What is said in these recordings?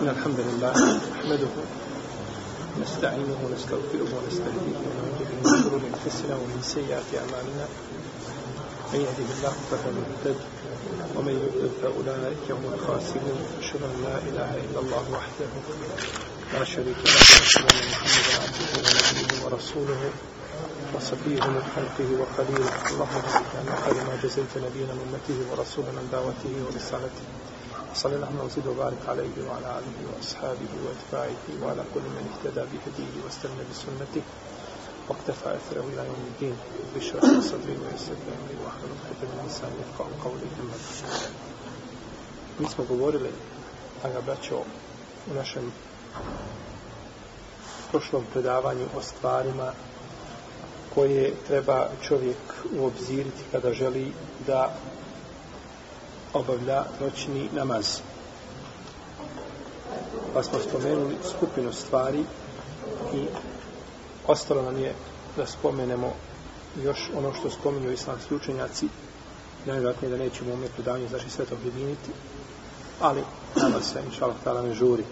إن الحمد لله نحمده نستعينه ونستغفره ونستهديه ونعوذ به من شرور أنفسنا ومن سيئات أعمالنا من يهده الله فهو المهتد ومن يضلل فأولئك هم الخاسرون أشهد أن لا إله إلا الله وحده لا شريك له وأشهد أن محمدا عبده ونبيه ورسوله وصفيه من خلقه وخليله اللهم صل على خير ما جزيت نبينا من امته ورسولا من دعوته ورسالته صلى الله وسلم وبارك عليه وعلى اله واصحابه واتباعه وعلى كل من اهتدى بهديه واستنى بسنته واقتفى اثره الى يوم الدين بشرى صدري ويسر لي واحلل عقده من لساني يفقه قولي اما بعد. نسمع بوريل انا باتشو ونشم prošlom predavanju o stvarima koje treba čovjek uobziriti kada želi da obavlja noćni namaz. Pa smo spomenuli skupinu stvari i ostalo nam je da spomenemo još ono što spominju islamski učenjaci, najvratnije da nećemo u ome predavanje, znači sve to objediniti, ali nama se, inša Allah, tala ne žuri.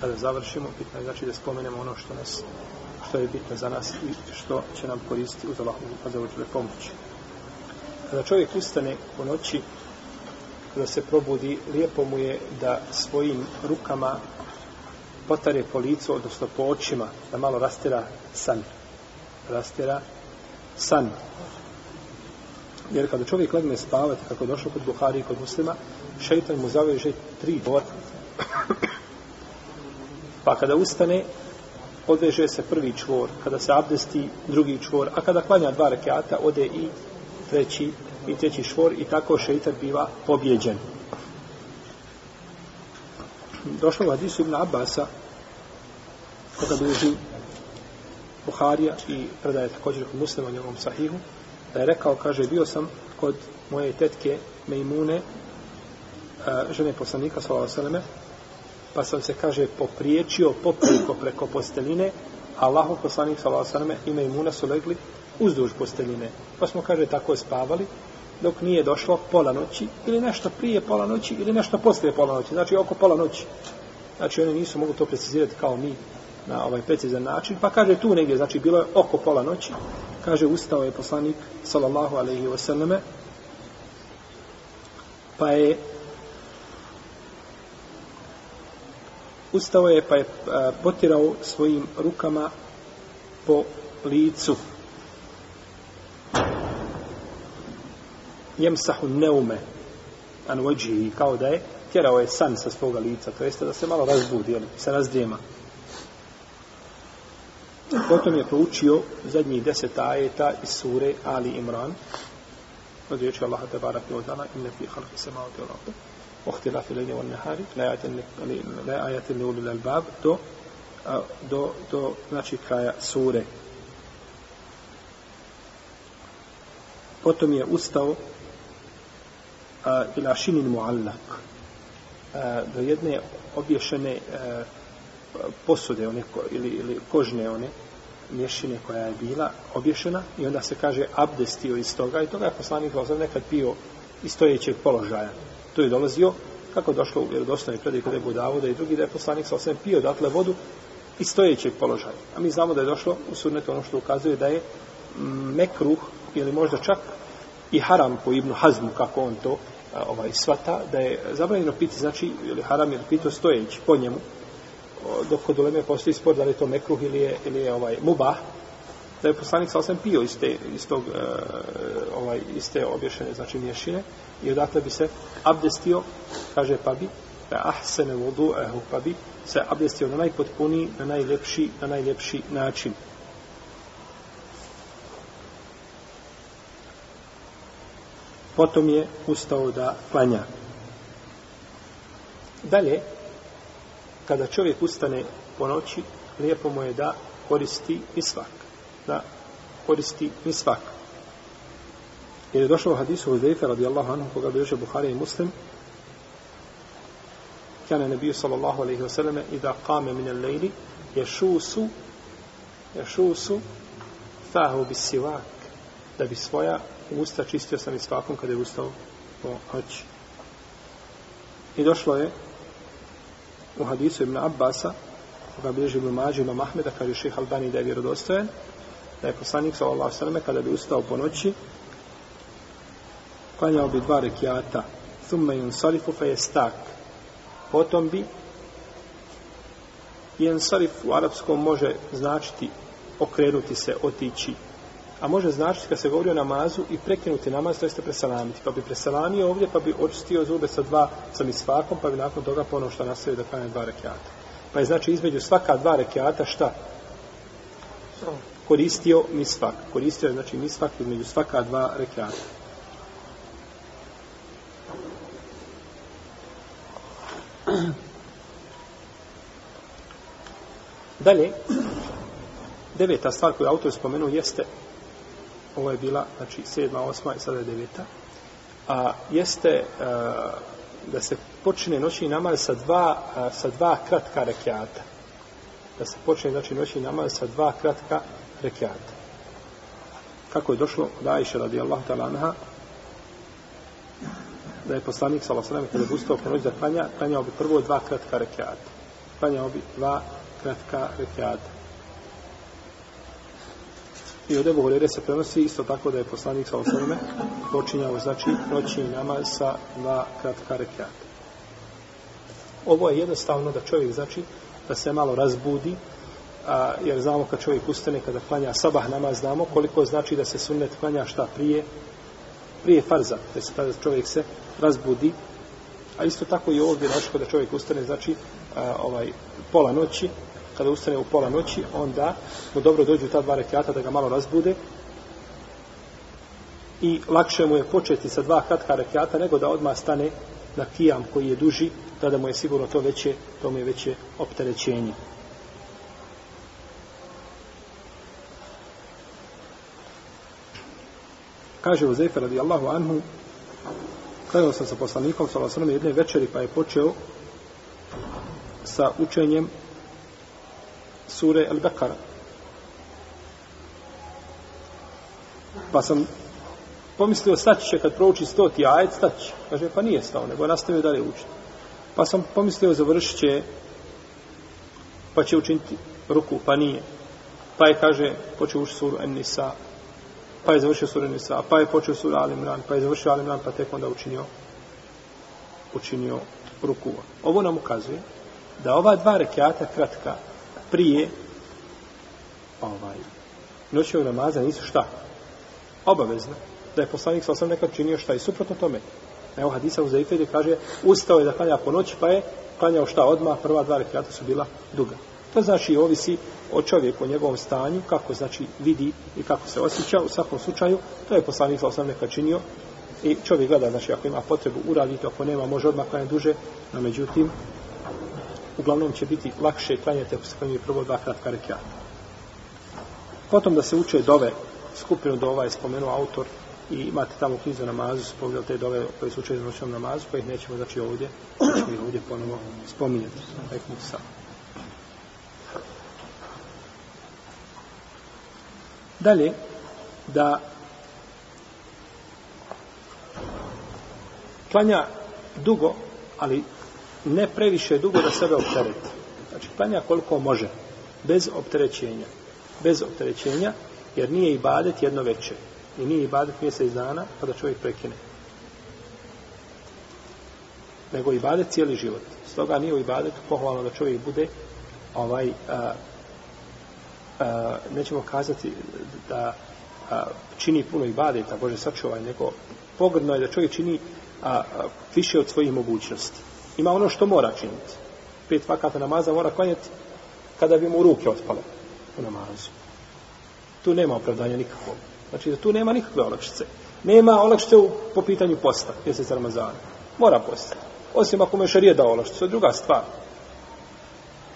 Kada završimo, bitno je znači da spomenemo ono što nas, što je bitno za nas i što će nam koristiti uz Allahovu pomoći. Kada čovjek ustane u noći, kada se probudi, lijepo mu je da svojim rukama potare po licu, odnosno po očima, da malo rastira san. Rastira san. Jer kada čovjek legne spavati, kako je došlo kod Buhari i kod muslima, šeitan mu zaveže tri bod. Pa kada ustane, odveže se prvi čvor, kada se abdesti drugi čvor, a kada klanja dva rekiata, ode i treći i treći švor i tako šeitan biva pobjeđen. Došao u hadisu Ibn Abasa, kada bliži Buharija i predaje također kod muslima u njegovom sahihu, da je rekao, kaže, bio sam kod moje tetke Mejmune, eh, žene poslanika, svala vseleme, pa sam se, kaže, popriječio popriko preko posteline, Allahu poslanik sallallahu alejhi ve selleme i Mejmuna su legli uzduž posteline. Pa smo kaže tako spavali dok nije došlo pola noći ili nešto prije pola noći ili nešto poslije pola noći znači oko pola noći znači oni nisu mogu to precizirati kao mi na ovaj precizan način pa kaže tu negdje znači bilo je oko pola noći kaže ustao je poslanik sallallahu alejhi ve selleme pa je ustao je pa je potirao svojim rukama po licu jemsahu neume an vajji, kao da je tjerao je san sa svoga lica, to jeste da se malo razbudi, jel, se razdjema. Potom je proučio zadnji deset ajeta iz sure Ali Imran, od riječi Allaha te barak i odana, inne fi halki se malo te olabda, ohtila fi lejne on nehari, le ajatel ne ulil albab, do, a, do, do, znači, kraja sure. Potom je ustao uh, ila šinin muallak uh, eh, do jedne obješene uh, posude one ko, ili, ili kožne one mješine koja je bila obješena i onda se kaže abdestio iz toga i toga je poslanik Lozov nekad pio iz stojećeg položaja to je dolazio kako je došlo u vjerodostanoj predaj kod Ebu Davuda i drugi da je poslanik sa osvijem pio datle vodu iz stojećeg položaja. A mi znamo da je došlo u sunnetu ono što ukazuje da je mm, mekruh ili možda čak i haram po Ibnu Hazmu, kako on to ovaj svata, da je zabranjeno piti, znači, ili haram je pito stojeći po njemu, dok kod uleme postoji spor da li je to mekruh ili je, ili je ovaj, mubah, da je poslanik sa osam pio iz, te, iz tog, e, ovaj, iz te obješene, znači, mješine, i odatle bi se abdestio, kaže pa bi, da ahsene vodu, eh, pa bi, se abdestio na najpotpuniji, na najljepši, na najljepši način. potom je ustao da klanja. Dalje, kada čovjek ustane po noći, lijepo mu je da koristi misvak. Da koristi misvak. Jer je došao u hadisu u Zeyfe, radijallahu anhu, koga bi ježe Buhari i Muslim, kjana nebiju sallallahu alaihi wasallam, i da kame minel lejli, ješusu, ješusu, fahu bi sivak, da bi svoja usta, čistio sam i svakom kada je ustao po hađi. I došlo je u hadisu Ibn Abbasa, koga bliži Ibn Mađi, Ibn Mahmeda, kaže je ših Albani da je vjerodostojen, da je poslanik sa Allah sveme, kada bi ustao po noći, klanjao bi dva rekiata, thumme yun sarifu fe je stak, potom bi yun sarifu u arapskom može značiti okrenuti se, otići, a može značiti kad se govori o namazu i prekinuti namaz, to jeste presalamiti. Pa bi presalamio ovdje, pa bi očistio zube sa dva, sa misvakom, pa bi nakon toga ponov što nastavio da kane dva rekiata. Pa je znači između svaka dva rekiata šta? Koristio misvak. Koristio je znači misvak između svaka dva rekiata. Dalje, deveta stvar koju autor spomenuo jeste ovo je bila, znači, sedma, osma i sada je deveta, a jeste a, e, da se počne noćni namaz sa dva, a, e, sa dva kratka rekiata. Da se počne, znači, noćni namaz sa dva kratka rekiata. Kako je došlo da Aisha radijallahu ta'la anha, da je poslanik sa Allahom kada je ustao noć da klanja, klanjao bi prvo dva kratka rekiata. Klanjao bi dva kratka rekiata. I od Ebu Horeire se prenosi isto tako da je poslanik sa osvrme počinjao, znači, noćni namaz sa dva kratka rekiata. Ovo je jednostavno da čovjek, znači, da se malo razbudi, a, jer znamo kad čovjek ustane, kada klanja sabah namaz, znamo koliko znači da se sunnet klanja šta prije, prije farza, da se tada čovjek se razbudi, a isto tako i ovdje, znači, kada čovjek ustane, znači, a, ovaj, pola noći, kada ustane u pola noći, onda mu dobro dođu ta dva rekiata da ga malo razbude i lakše mu je početi sa dva kratka rekiata nego da odmah stane na kijam koji je duži, tada mu je sigurno to veće, to mu je veće opterećenje. Kaže Uzefe radijallahu anhu, Klanio sam sa poslanikom, sa osrme jedne večeri, pa je počeo sa učenjem sure Al-Bekara. Pa sam pomislio staći će kad prouči stoti ajet, staći. Kaže, pa nije stao, nego je nastavio dalje učiti. Pa sam pomislio završit će, pa će učiniti ruku, pa nije. Pa je, kaže, počeo učiti suru An-Nisa, pa je završio suru An-Nisa, pa je počeo suru Al-Imran, pa je završio Al-Imran, pa tek onda učinio, učinio ruku. Ovo nam ukazuje da ova dva rekiata kratka, prije ovaj, noćnog namaza nisu šta? Obavezna. Da je poslanik sa osam nekad činio šta i suprotno tome. Evo hadisa u Zeifelju kaže ustao je da klanja po noći pa je klanjao šta odmah, prva dva rekiata su bila duga. To znači ovisi o čovjeku, o njegovom stanju, kako znači vidi i kako se osjeća u svakom slučaju. To je poslanik sa osam nekad činio i čovjek gleda, znači ako ima potrebu uradi to, ako nema može odmah klanja duže, no međutim uglavnom će biti lakše klanjati ako se klanjuje prvo dva kratka rekiata. Potom da se uče dove, skupinu dova je spomenuo autor i imate tamo knjiz za namazu, spomenuo te dove koje su uče za noćnom namazu, pa ih nećemo znači ovdje, ovdje, ovdje ponovo spominjati. Rekom sam. Dalje, da klanja dugo, ali ne previše dugo da sebe optereti. Znači, klanja koliko može, bez opterećenja. Bez opterećenja, jer nije i badet jedno večer. I nije i badet mjesec dana, pa da čovjek prekine. Nego i badet cijeli život. Stoga nije u ibadetu pohvalno da čovjek bude ovaj, a, a, nećemo kazati da a, čini puno ibadeta, Bože sačuvaj, nego pogrdno je da čovjek čini a, a, više od svojih mogućnosti ima ono što mora činiti. Pet vakata namaza mora klanjati kada bi mu ruke otpale u namazu. Tu nema opravdanja nikakvog. Znači da tu nema nikakve olakšice. Nema olakšice u, po pitanju posta, mjesec Ramazana. Mora posta. Osim ako mu je šarije dao olakšice, to je druga stvar.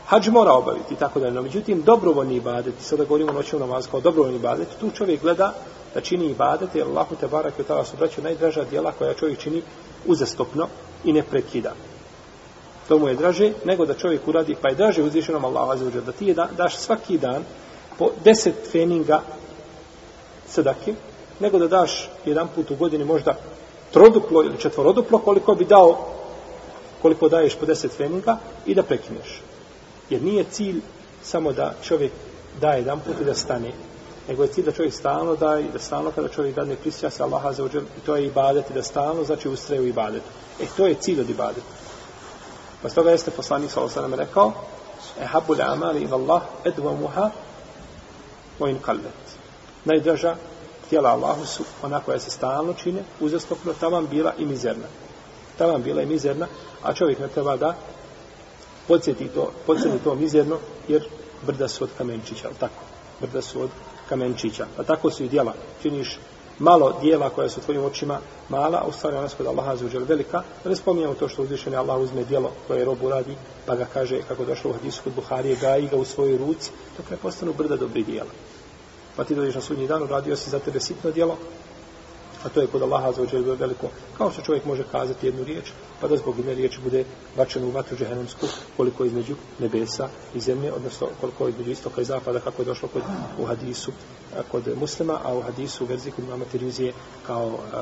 Hadž mora obaviti, tako da je. No, međutim, dobrovoljni ibadet, sada govorimo o noćnom namazu kao dobrovoljni ibadet, tu čovjek gleda da čini ibadet, jer Allah te barak i tala su braću najdraža dijela koja čovjek čini uzastopno i ne prekida to mu je draže nego da čovjek uradi pa je draže uzvišenom Allahu azza wa da ti je da, daš svaki dan po 10 feninga sadake nego da daš jedan put u godini možda troduplo ili četvoroduplo koliko bi dao koliko daješ po 10 feninga i da prekineš jer nije cilj samo da čovjek daje jedan put i da stane nego je cilj da čovjek stalno daje i da stalno kada čovjek dadne prisja se Allah azza wa i to je ibadet i da stalno znači ustraje u ibadetu e to je cilj od ibadeta Pa stoga jeste poslanik sa osanem rekao Ehabu le amali in Allah edva muha o in kalvet. Najdraža tijela Allahu su ona koja se stalno čine uzastopno, ta vam bila i mizerna. Ta vam bila i mizerna, a čovjek ne treba da podsjeti to, podsjeti to mizerno, jer brda su od kamenčića, ali tako? Brda su od kamenčića. A pa tako su i djela. Činiš malo dijela koja su tvojim očima mala, a u stvari ona su kod Allaha zaođer velika, da ne spominjamo to što uzvišen je Allah uzme dijelo koje rob uradi, pa ga kaže kako došlo u hadisu kod Buharije, gaji ga u svojoj ruci, dok ne postanu brda dobri dijela. Pa ti dođeš na sudnji dan, uradio si za tebe sitno dijelo, a to je kod Allaha za ođer veliko. Kao što čovjek može kazati jednu riječ, pa da zbog jedne riječi bude bačen u vatru džehennemsku, koliko između nebesa i zemlje, odnosno koliko između istoka i zapada, kako je došlo kod, u hadisu kod muslima, a u hadisu u verziji kod imama Tirizije, kao a,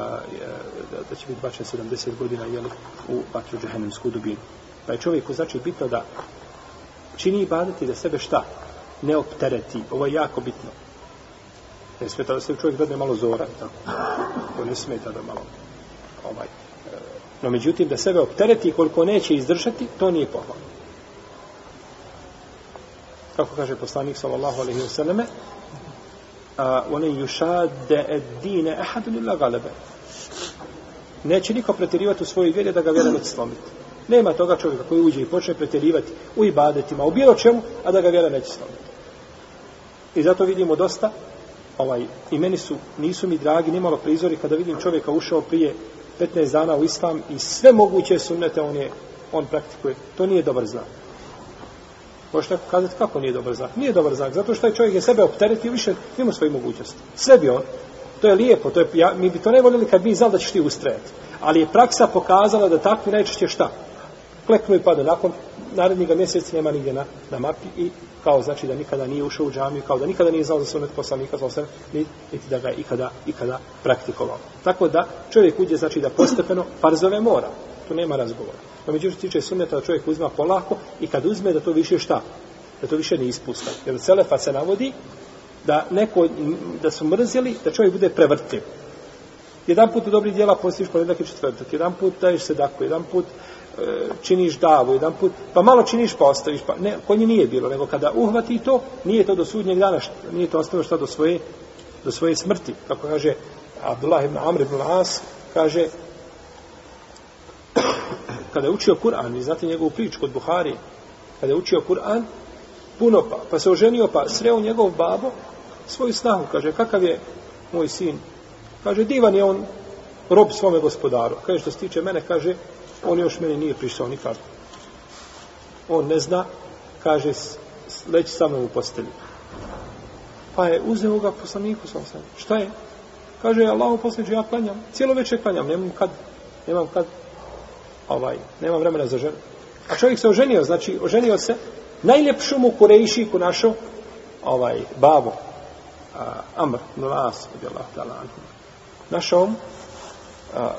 da, da će biti bačen 70 godina jeli, u vatru džehennemsku dubinu. Pa je čovjeku znači bitno da čini i badati da sebe šta? Ne optereti. Ovo je jako bitno. Ne smeta da se čovjek dadne malo zora, tako. To ne smeta da malo, ovaj. E, no, međutim, da sebe optereti koliko neće izdržati, to nije pohvalno. Kako kaže poslanik, sallallahu alaihi wa sallame, one jušade ed dine ahadu lilla galebe. Neće niko pretjerivati u svojoj vjeri da ga vjera neće slomiti. Nema toga čovjeka koji uđe i počne pretjerivati u ibadetima, u bilo čemu, a da ga vjera neće slomiti. I zato vidimo dosta ovaj, i meni su, nisu mi dragi nimalo prizori kada vidim čovjeka ušao prije 15 dana u islam i sve moguće sunnete on je, on praktikuje. To nije dobar znak. Možeš tako kazati kako nije dobar znak? Nije dobar znak, zato što je čovjek je sebe opteretio više mimo svoje mogućnosti. Sve bi on. To je lijepo, to je, ja, mi bi to ne voljeli kad bi znali da ćeš ti ustrajati. Ali je praksa pokazala da takvi najčešće šta? Kleknu i pada nakon narednjega mjeseca nema nigdje na, na mapi i kao znači da nikada nije ušao u džamiju, kao da nikada nije znao za sunet poslanika, znao sam, niti da ga je ikada, ikada praktikovao. Tako da čovjek uđe znači da postepeno farzove mora. Tu nema razgovora. Pa međutim što tiče sunneta, čovjek uzma polako i kad uzme da to više šta? Da to više ne ispusta. Jer celefa se navodi da neko, da su mrzili, da čovjek bude prevrtljiv. Jedan put u dobri djela postiš po jednaki četvrtak, jedan put daješ sedaku, jedan put uh, E, činiš davu jedan put, pa malo činiš pa ostaviš, pa ne, kod nje nije bilo, nego kada uhvati to, nije to do sudnjeg dana, šta, nije to ostavio šta do svoje, do svoje smrti. Kako kaže Abdullah ibn Amr ibn As, kaže, kada je učio Kur'an, vi znate njegovu priču kod Buhari, kada je učio Kur'an, puno pa, pa se oženio, pa sreo njegov babo, svoju snahu, kaže, kakav je moj sin, kaže, divan je on, rob svome gospodaru, kaže, što se tiče mene, kaže, on još meni nije prišao nikad. On ne zna, kaže, leći sa mnom u postelju. Pa je uzeo ga poslaniku sam sam. Šta je? Kaže, Allah u posljednju, ja klanjam. Cijelo večer klanjam, nemam kad. Nemam kad. Ovaj, nemam vremena za ženu. A čovjek se oženio, znači, oženio se. Najljepšu mu kurejšiku našo, ovaj, babo. A, Amr, nolas, Našao, a,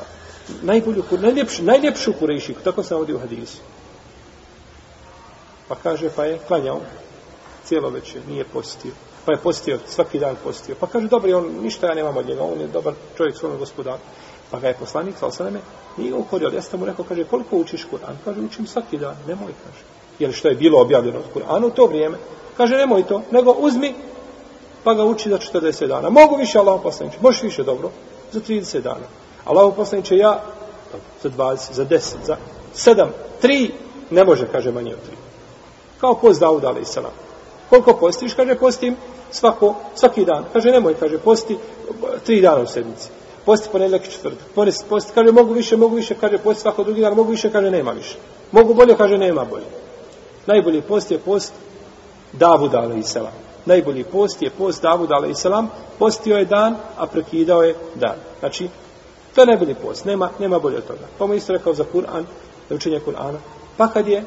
najbolju, najljepšu, najljepšu kurejšiku, tako se navodi u hadisu. Pa kaže, pa je klanjao cijelo večer, nije postio. Pa je postio, svaki dan postio. Pa kaže, dobro, on, ništa ja nemam od njega, on je dobar čovjek, svojom gospodar. Pa ga je poslanik, sa osaneme, nije ga ukorio, ali ja sam mu rekao, kaže, koliko učiš Kur'an? Kaže, učim svaki dan, nemoj, kaže. Jer što je bilo objavljeno od Kur'ana u to vrijeme, kaže, nemoj to, nego uzmi, pa ga uči za 40 dana. Mogu više, Allah poslanić, možeš više, dobro, za 30 dana. Allahu poslanik će ja za 20, za 10, za 7, 3, ne može, kaže, manje od 3. Kao post da udali i salam. Koliko postiš, kaže, postim svako, svaki dan. Kaže, nemoj, kaže, posti tri dana u sedmici. Posti ponedljak i četvrtak. Posti, posti, kaže, mogu više, mogu više, kaže, posti svako drugi dan, mogu više, kaže, nema više. Mogu bolje, kaže, nema bolje. Najbolji post je post davu dala i selam. Najbolji post je post davu dala i selam. Postio je dan, a prekidao je dan. Znači, To je najbolji post, nema, nema bolje od toga. Pa mu isto rekao za Kur'an, za učenje Kur'ana. Pa kad je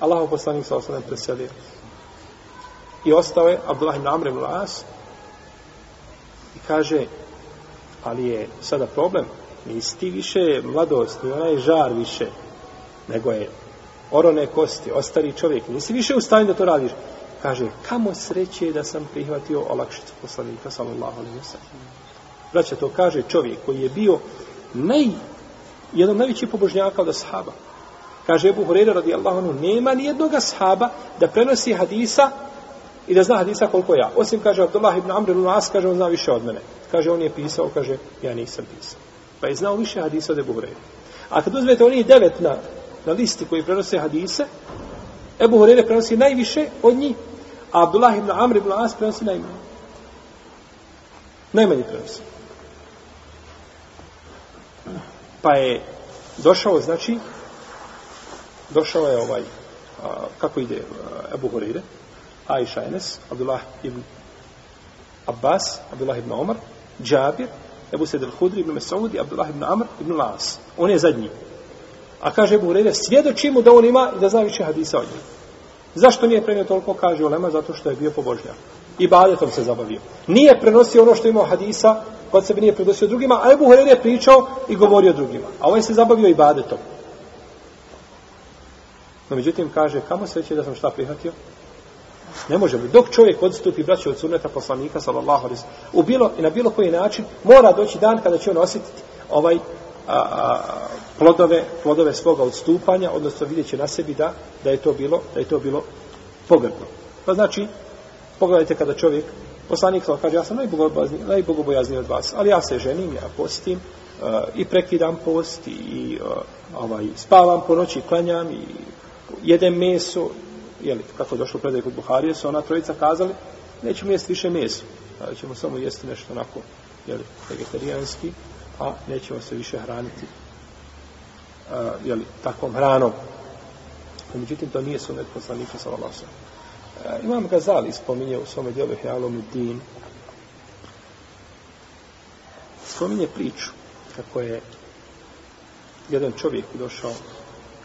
Allah poslanik sa osnovem preselio i ostao je Abdullah ibn Amr vlas i kaže ali je sada problem nisi ti više mladost ni onaj žar više nego je orone kosti, ostari čovjek nisi više u stanju da to radiš kaže kamo sreće da sam prihvatio olakšicu poslanika sallallahu alaihi wa sallam Braća to kaže čovjek koji je bio naj, jedan od najvećih pobožnjaka od ashaba. Kaže Ebu Horeira radijallahu anhu, nema ni jednog ashaba da prenosi hadisa i da zna hadisa koliko ja. Osim kaže Abdullah ibn Amr ibn As, kaže on zna više od mene. Kaže on je pisao, kaže ja nisam pisao. Pa je znao više hadisa od Ebu Horeira. A kad uzmete oni devet na, na listi koji prenose hadise, Ebu Horeira prenosi najviše od njih, a Abdullah ibn Amr ibn As prenosi najmanje. Najmanje prenosi. pa je došao, znači, došao je ovaj, a, kako ide a, Ebu Horeire, Aisha Enes, Abdullah ibn Abbas, Abdullah ibn Omar, Džabir, Ebu Sedel Hudri ibn Mesaudi, Abdullah ibn Amr ibn Las. On je zadnji. A kaže Ebu Horeire, svjedoči mu da on ima i da zna više hadisa od njega. Zašto nije prenio toliko, kaže Olema, zato što je bio pobožnjak. I badetom se zabavio. Nije prenosio ono što imao hadisa kod sebe nije predosio drugima, a Ebu Hurer je pričao i govorio drugima. A ovaj se zabavio i badetom. No, međutim, kaže, kamo sreće da sam šta prihvatio? Ne može mi. Dok čovjek odstupi braće od sunneta poslanika, sallallahu alaihi u bilo i na bilo koji način, mora doći dan kada će on osjetiti ovaj a, a, plodove, plodove svoga odstupanja, odnosno vidjet će na sebi da, da je to bilo, da je to bilo pogrbno. Pa znači, pogledajte kada čovjek Poslanik to kaže, ja sam najbogobojazniji, najbogobojazniji od vas, ali ja se ženim, ja postim, uh, i prekidam post, i uh, ovaj, spavam po noći, klanjam, i jedem meso, jeli, kako je došlo predaj kod Buharije, su ona trojica kazali, nećemo jesti više meso, uh, ćemo samo jesti nešto onako, jeli, vegetarijanski, a nećemo se više hraniti uh, eh, jeli, takvom hranom. Međutim, to nije sunet poslanika sa Allahom. Eh, Imam Gazali spominje u svome djelu Hjalom i Din spominje priču kako je jedan čovjek došao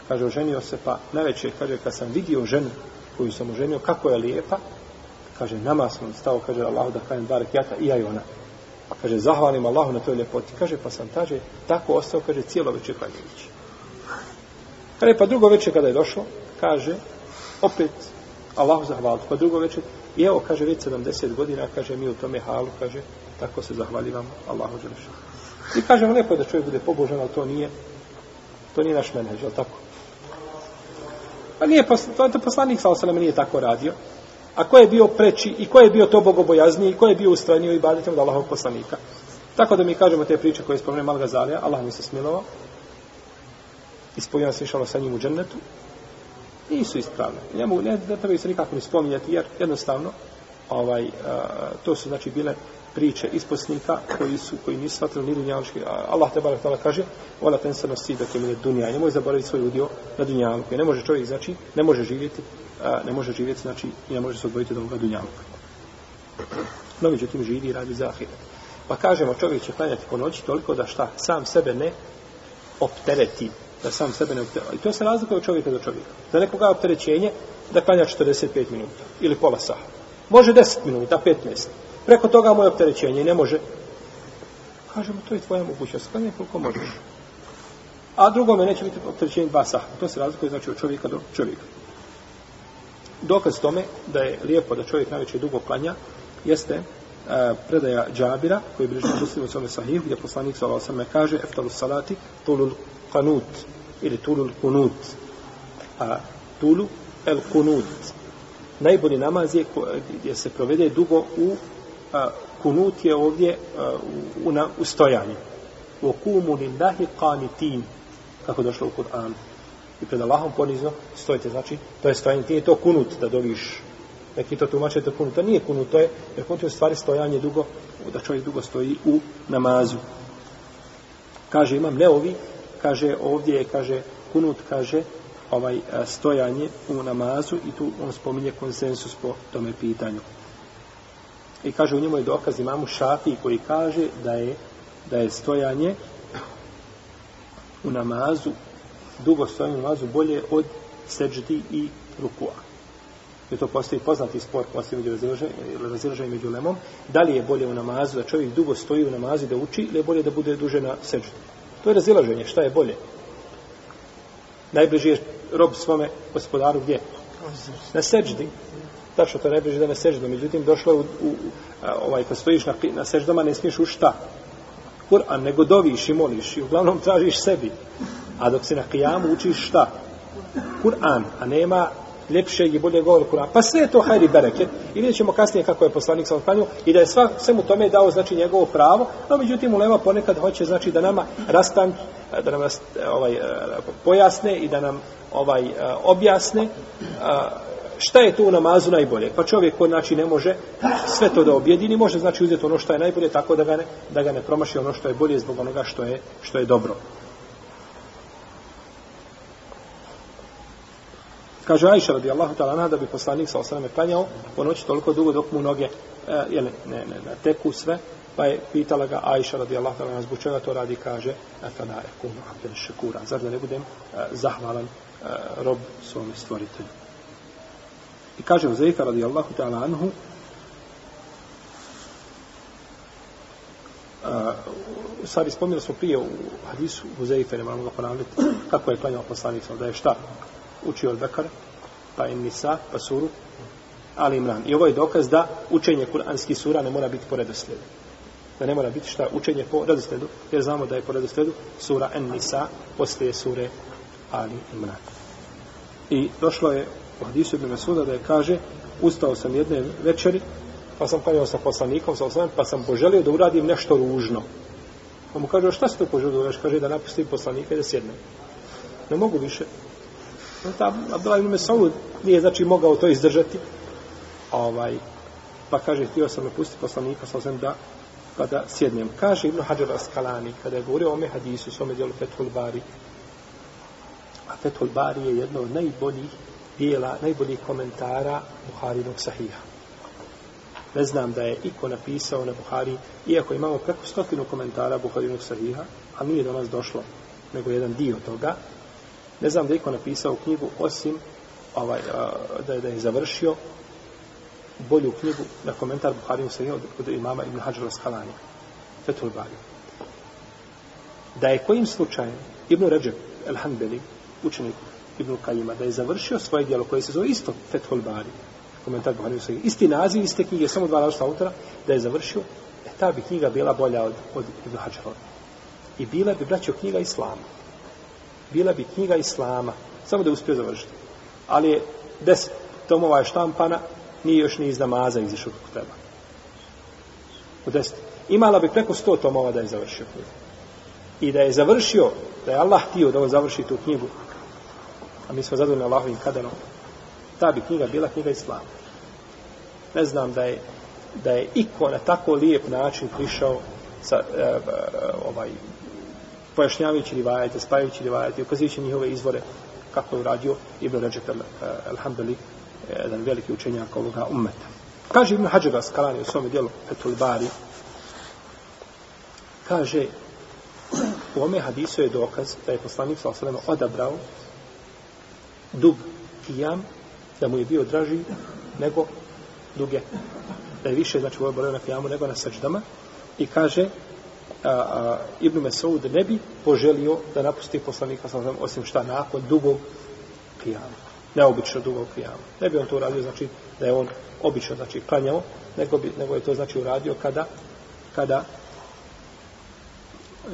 kaže oženio se pa najveće kaže kad sam vidio ženu koju sam oženio kako je lijepa kaže nama sam stao kaže Allah da kajem dar kjata i ja i ona pa kaže zahvalim Allahu na toj ljepoti kaže pa sam taže tako ostao kaže cijelo večer kajem ići kaže pa drugo večer kada je došao kaže opet Allahu zahvaliti. Pa drugo večer, i evo, kaže, već 70 godina, kaže, mi u tome halu, kaže, tako se zahvaljivamo Allahu Đelešanu. I kaže, lijepo je da čovjek bude pobožan, ali to nije, to nije naš menedž, ali tako? Pa nije, to je to poslanik, sa osanem, nije tako radio. A ko je bio preči, i ko je bio to bogobojazniji, i ko je bio ustranio i badetom od Allahovog poslanika? Tako da mi kažemo te priče koje je spomenuo Malga Zalija, Allah mi se smilovao, ispojio nas išalo sa njim u džennetu, nisu ispravne. Ne, mogu, ne, ne trebaju se nikako ni spominjati, jer jednostavno, ovaj, a, to su znači bile priče isposnika koji su koji nisu shvatili ni dunjaški Allah te barek tala kaže wala tansa nasiba kim min dunya ne može zaboraviti svoj udio na dunjaku ne može čovjek znači ne može živjeti ne može živjeti znači i ne može se odvojiti od ovoga dunjaka no međutim živi i radi za ahiret pa kažemo čovjek će klanjati po noći toliko da šta sam sebe ne optereti da sam sebe ne opterećuje. I to se razlikuje od čovjeka do čovjeka. Za nekoga opterećenje da klanja 45 minuta ili pola saha. Može 10 minuta, 15. Preko toga moje opterećenje ne može. Kažemo, to je tvoja mogućnost. Klanja pa koliko možeš. A drugome neće biti opterećenje dva saha. To se razlikuje znači od čovjeka do čovjeka. Dokaz tome da je lijepo da čovjek najveće dugo klanja jeste Uh, predaja Džabira koji je bližno muslim u svome sahihu gdje poslanik sa kaže eftalu salati tulul kanut ili tulu kunut a tulu el kunut najbolji namaz je gdje se provede dugo u a, kunut je ovdje a, u, u, na, u stojanju u okumu lillahi kanitin kako došlo u Kur'anu i pred Allahom ponizno stojite znači to je stojanje, ti je to kunut da doviš neki to tumače da kunut to nije kunut, to je, jer kunut je u stvari stojanje dugo da čovjek dugo stoji u namazu kaže imam neovi kaže ovdje je kaže kunut kaže ovaj stojanje u namazu i tu on spominje konsensus po tome pitanju. I kaže u njemu je dokaz imamu Šafi koji kaže da je da je stojanje u namazu dugo stojanje u namazu bolje od seđdi i rukua. I to postoji poznati spor postoji među razilaženje među lemom. Da li je bolje u namazu da čovjek dugo stoji u namazu da uči ili je bolje da bude duže na seđdi? To je razilaženje, šta je bolje? Najbliži je rob svome gospodaru gdje? Na seđdi. Tačno, to je najbliži da na seđdu. Međutim, došlo je u, u ovaj, kad stojiš na, na seđdama, ne smiješ u šta? Kur'an, nego doviš i moliš i uglavnom tražiš sebi. A dok si na kijamu, učiš šta? Kur'an, a nema ljepšeg i bolje govor Kur'an. Pa sve je to hajri bereket. I vidjet ćemo kasnije kako je poslanik sa otklanju i da je sva, sve mu tome dao znači njegovo pravo, no međutim ulema ponekad hoće znači da nama rastan, da nam e, ovaj, e, pojasne i da nam ovaj e, objasne šta je to u namazu najbolje. Pa čovjek ko znači ne može sve to da objedini, može znači uzeti ono što je najbolje tako da ga ne, da ga ne promaši ono što je bolje zbog onoga što je, što je dobro. Kaže Ajša radi Allahu talana da bi poslanik sa osaname klanjao po noći toliko dugo dok mu noge e, jele, ne, ne, ne, teku sve pa je pitala ga Ajša radi Allahu talana zbog čega to radi kaže Afana je kumu abdel šakura zar da ne budem e, zahvalan e, rob svom stvoritelju i kaže Uzeika radi Allahu anhu e, Uh, sad ispomnili smo prije u hadisu u Zeifere, moramo ga ponavljati, kako je klanjao poslanik, da je šta uči od Bekara, pa im Nisa, pa Suru, Ali Imran. I ovo je dokaz da učenje kuranskih sura ne mora biti po redoslijedu. Da ne mora biti šta učenje po redoslijedu, jer znamo da je po redoslijedu sura En Nisa, postoje sure Ali Imran. I došlo je u hadisu Ibn Masuda da je kaže, ustao sam jedne večeri, pa sam kanjao sa poslanikom, sa osam, pa sam poželio da uradim nešto ružno. Pa mu kaže, šta si to poželio da uradiš? Kaže, da napustim poslanika i da sjednem. Ne mogu više. Ta Abdullah ibn Mesaud nije znači mogao to izdržati. Ovaj pa kaže htio sam napustiti poslanika sa da kada pa sjednem. Kaže Ibn Hajar Askalani, kada je govorio o ome hadisu, s ome djelu Fethul Bari, a Fethul Bari je jedno od najboljih dijela, najboljih komentara Buharinog sahiha. Ne znam da je iko napisao na Buhari, iako imamo preko stotinu komentara Buharinog sahiha, a nije do nas došlo, nego jedan dio toga, Ne znam da je iko napisao knjigu osim ovaj, a, da, je, da je završio bolju knjigu na komentar Buhari se od, od imama Ibn Hajar Raskalani. Fethul Bari. Da je kojim slučajem Ibn Ređeb el-Hanbeli, učenik Ibn Kajima, da je završio svoje dijelo koje se zove isto Fethul Bari, komentar Buhari Musa, isti naziv, iste knjige, samo dva različita autora, da je završio, e, ta bi knjiga bila bolja od, od Ibn Hajarova. I bila bi braćo knjiga Islama bila bi knjiga Islama. Samo da je uspio završiti. Ali je deset tomova je štampana, nije još ni iz namaza izišao kako treba. U deset. Imala bi preko sto tomova da je završio knjigu. I da je završio, da je Allah htio da on završi tu knjigu, a mi smo zadovoljni Allahovim kaderom, ta bi knjiga bila knjiga Islama. Ne znam da je, da je iko na tako lijep način prišao sa, e, e, ovaj, pojašnjavajući rivajete, spajajući rivajete, ukazujući njihove izvore, kako je uradio Ibn Ređep eh, al-Hambeli, eh, jedan veliki učenjak ovoga ummeta. Kaže Ibn Hađar Raskalani u svome dijelu Petul Bari, kaže, u ome hadisu je dokaz da je poslanik sa osvrame odabrao dub kijam, da mu je bio draži nego duge. Da je više, znači, u ovoj na kijamu nego na sečdama. I kaže, a, a, Ibn Mesaud ne bi poželio da napusti poslanika sa znam, osim šta nakon dugog kijama. Neobično dugog kijama. Ne bi on to uradio, znači, da je on obično, znači, klanjao, nego, bi, nego je to, znači, uradio kada, kada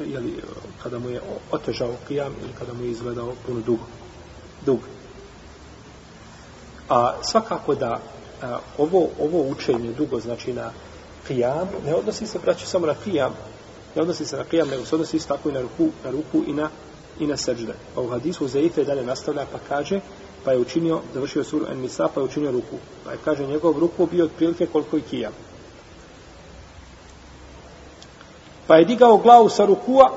jeli, kada mu je otežao kijam ili kada mu je izgledao puno dugo. Dug. A svakako da a, ovo, ovo učenje dugo, znači, na kijam, ne odnosi se, braću, samo na kijam, ne odnosi se na kijam, nego se odnosi isto tako i na ruku, na ruku i na, i na seđde. Pa u hadisu Zeife dalje nastavlja pa kaže, pa je učinio, završio suru en misa, pa je učinio ruku. Pa je kaže, njegov ruku bio otprilike koliko i kijam. Pa je digao glavu sa rukua,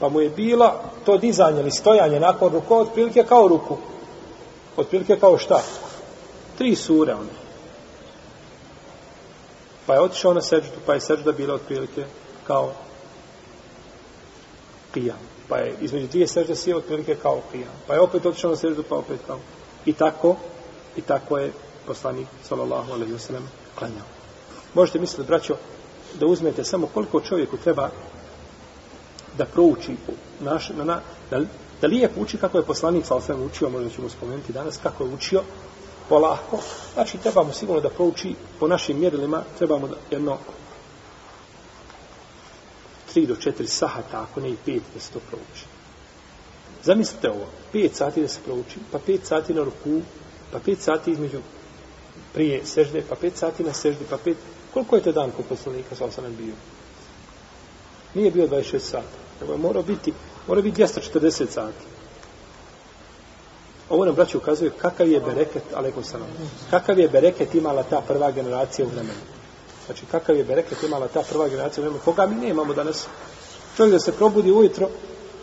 pa mu je bila to dizanje ili stojanje nakon ruku, otprilike kao ruku. Otprilike kao šta? Tri sure one. Pa je otišao na seđdu, pa je seđda bila otprilike kao kijam. Pa je između dvije sežde sjeo otprilike kao kijam. Pa je opet otišao na seždu, pa opet kao. I tako, i tako je poslanik, sallallahu alaihi wa sallam, klanjao. Možete misliti, braćo, da uzmete samo koliko čovjeku treba da prouči naš, na, na, da, da lijepo uči kako je poslanik sa osvijem učio, možda ćemo spomenuti danas kako je učio, polako znači trebamo sigurno da prouči po našim mjerilima, trebamo da jedno 3 do 4 sahata, ako ne i 5 da se to prouči. Zamislite ovo, 5 sati da se prouči, pa 5 sati na ruku, pa 5 sati između prije sežde, pa 5 sati na sežde, pa 5... Koliko je to dan kod poslanika sa osanem bio? Nije bio 26 sata. Evo je morao biti, mora biti 240 sati. Ovo nam braće ukazuje kakav je bereket, alekom sanom, kakav je bereket imala ta prva generacija u vremenu. Znači, kakav je bereket imala ta prva generacija, nema koga mi nemamo danas. Čovjek da se probudi ujutro,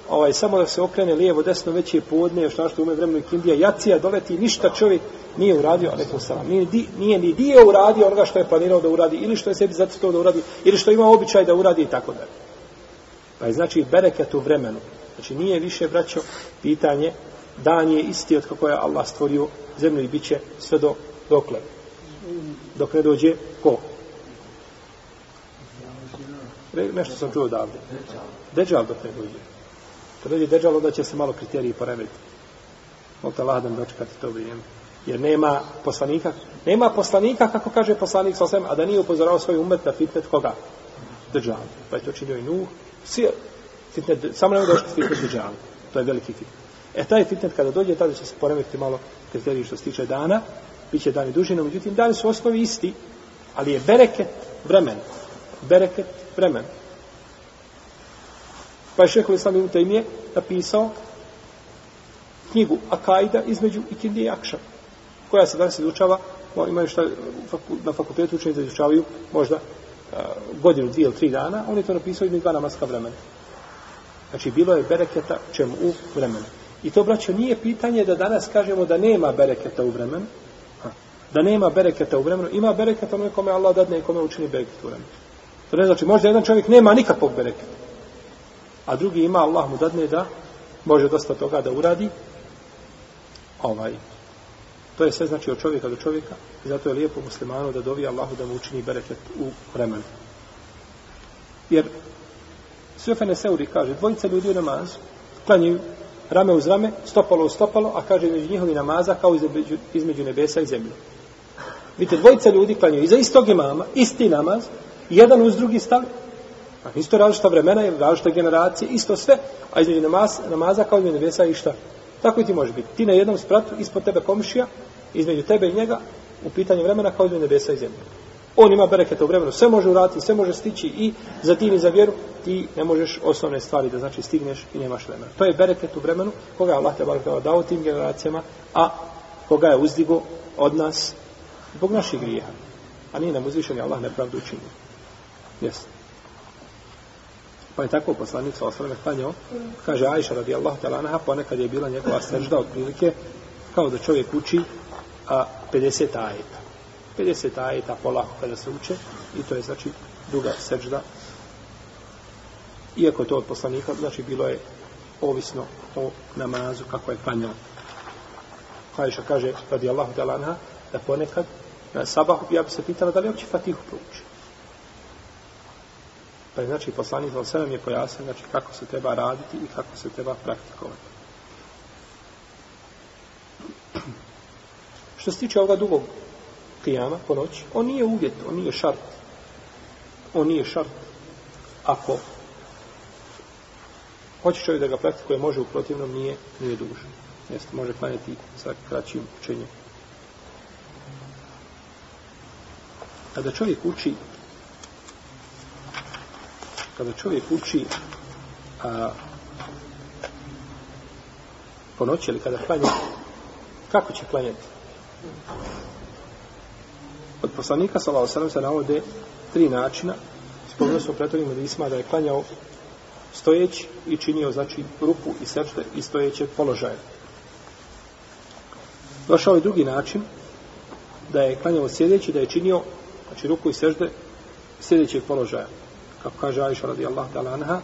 ovaj, samo da se okrene lijevo, desno, već je podne, još našto ume vremenu Indija, jacija doleti, ništa čovjek nije uradio, ali po salam, nije, nije ni dio uradio onoga što je planirao da uradi, ili što je sebi zacitovao da uradi, ili što ima običaj da uradi i tako dalje. Pa je znači bereket u vremenu. Znači nije više vraćao pitanje, dan je isti od kako je Allah stvorio zemlju i bit će sve do, dokle. Dok ne dođe ko? Re, nešto sam čuo odavde. Deđal dok ne dođe. Kad dođe deđal, onda će se malo kriteriji poremeti. Molite Allah da mi dočekati to vrijeme. Jer nema poslanika, nema poslanika, kako kaže poslanik sa a da nije upozorao svoj umet na fitnet koga? Deđal. Pa je to činio i Nuh. Svi, fitnet, samo nema došli fitnet deđal. To je veliki fitnet. E taj fitnet kada dođe, tada će se poremeti malo kriteriji što se tiče dana, bit će dani dužino, međutim dani su osnovi isti, ali je bereket vremen. Bereket vremen. Pa je šehovi sami u taj nije napisao knjigu Akaida između Ikindije i Akšama, koja se danas izučava, imaju šta na fakultetu učenje da izučavaju možda godinu, dvije ili tri dana, on je to napisao između dva namaska vremena. Znači, bilo je bereketa čemu u vremenu. I to, braćo, nije pitanje da danas kažemo da nema bereketa u vremenu, da nema bereketa u vremenu, ima bereketa onome kome Allah dadne i kome učini bereket u vremenu. To ne znači, možda jedan čovjek nema nikakvog bereketa. A drugi ima, Allah mu dadne da može dosta toga da uradi. Ovaj. To je sve znači od čovjeka do čovjeka. I zato je lijepo muslimanu da dovi Allahu da mu učini bereket u vremenu. Jer Sufene Seuri kaže, dvojica ljudi u namazu, klanjuju rame uz rame, stopalo uz stopalo, a kaže među njihovi namaza kao između, između nebesa i zemlje. Vidite, dvojica ljudi klanjuju iza istog imama, isti namaz, jedan uz drugi stali. A isto različita vremena, ili različita generacije, isto sve, a između namaz, namaza kao između nebesa i šta. Tako i ti može biti. Ti na jednom spratu, ispod tebe komšija, između tebe i njega, u pitanju vremena kao između nebesa i zemlje. On ima bereketa u vremenu, sve može urati, sve može stići i za ti i za vjeru ti ne možeš osnovne stvari da znači stigneš i nemaš vremena. To je bereket u vremenu koga je Allah te barakala dao tim generacijama, a koga je uzdigo od nas zbog naših grijeha. A nije nam uzvišen je Allah nepravdu učinio. Jesi. Pa je tako poslanik sa osvrame klanjao. Kaže Ajša radijallahu ta'la anaha, ponekad je bila njegova sežda otprilike kao da čovjek uči a 50 ajeta. 50 ajeta polako kada se uče i to je znači duga sežda. Iako je to od poslanika, znači bilo je ovisno o namazu kako je klanjao. Ajša kaže radijallahu ta'la anaha da ponekad na sabahu ja bi se pitala da li je uopće fatihu proučio. Pa je znači poslanik sa sebe je pojasnio znači kako se treba raditi i kako se treba praktikovati. Što se tiče ovoga dugog kijama po noći, on nije uvjet, on nije šart. On nije šart. Ako hoće čovjek da ga praktikuje, može u protivnom, nije, nije dužan. Jeste, može klanjati sa kraćim učenjem. Kada čovjek uči kada čovjek uči a, po noći ili kada klanja, kako će klanjati? Od poslanika sa Allaho se navode tri načina. Spomenuo smo pretorim od Isma da je klanjao stojeći i činio znači rupu i sečte i stojeće položaje. Došao je drugi način da je klanjao sjedeći, da je činio znači, ruku i sežde sjedećeg položaja kako kaže Aisha radijallahu ta'ala anha,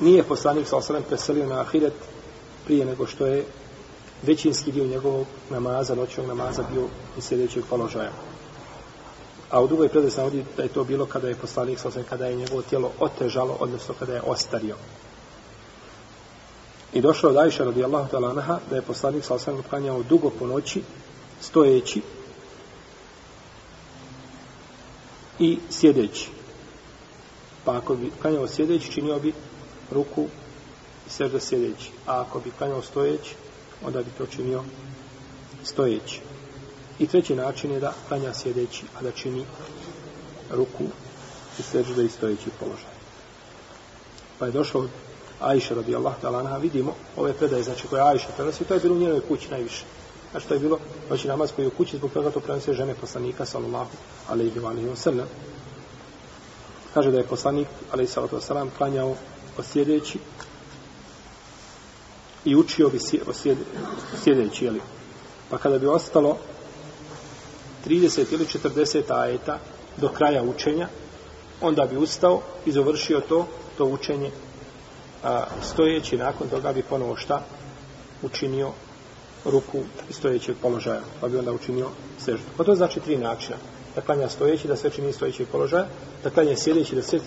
nije poslanik sa osrem preselio na ahiret prije nego što je većinski dio njegovog namaza, noćnog namaza bio iz sljedećeg položaja. A u drugoj predaj se navodi da je to bilo kada je poslanik sa osrem, kada je njegovo tijelo otežalo, odnosno kada je ostario. I došlo od Aisha radijallahu ta'ala anha da je poslanik sa osrem klanjao dugo po noći, stojeći, i sjedeći. Pa ako bi klanjao sjedeći, činio bi ruku i sežda sjedeći. A ako bi klanjao stojeći, onda bi to činio stojeći. I treći način je da klanja sjedeći, a da čini ruku i sežda i stojeći položaj. Pa je došlo Aisha radijallahu ta'ala, vidimo ove predaje, znači koje Aisha prenosi, to je bilo u njenoj kući najviše. A što je bilo? Noći namaz koji je u kući, zbog toga to prenosio žene poslanika, sallallahu alaihi wa sallam. Kaže da je poslanik, alaihi sallatu wa sallam, klanjao osjedeći i učio bi osjedeći, jeli? Pa kada bi ostalo 30 ili 40 ajeta do kraja učenja, onda bi ustao i završio to, to učenje a, stojeći nakon toga bi ponovo šta učinio ruku stojećeg položaja, pa bi onda učinio seždu. Pa to znači tri načina. Da klanja stojeći, da sve čini stojećeg položaja, da klanja sjedeći, da sve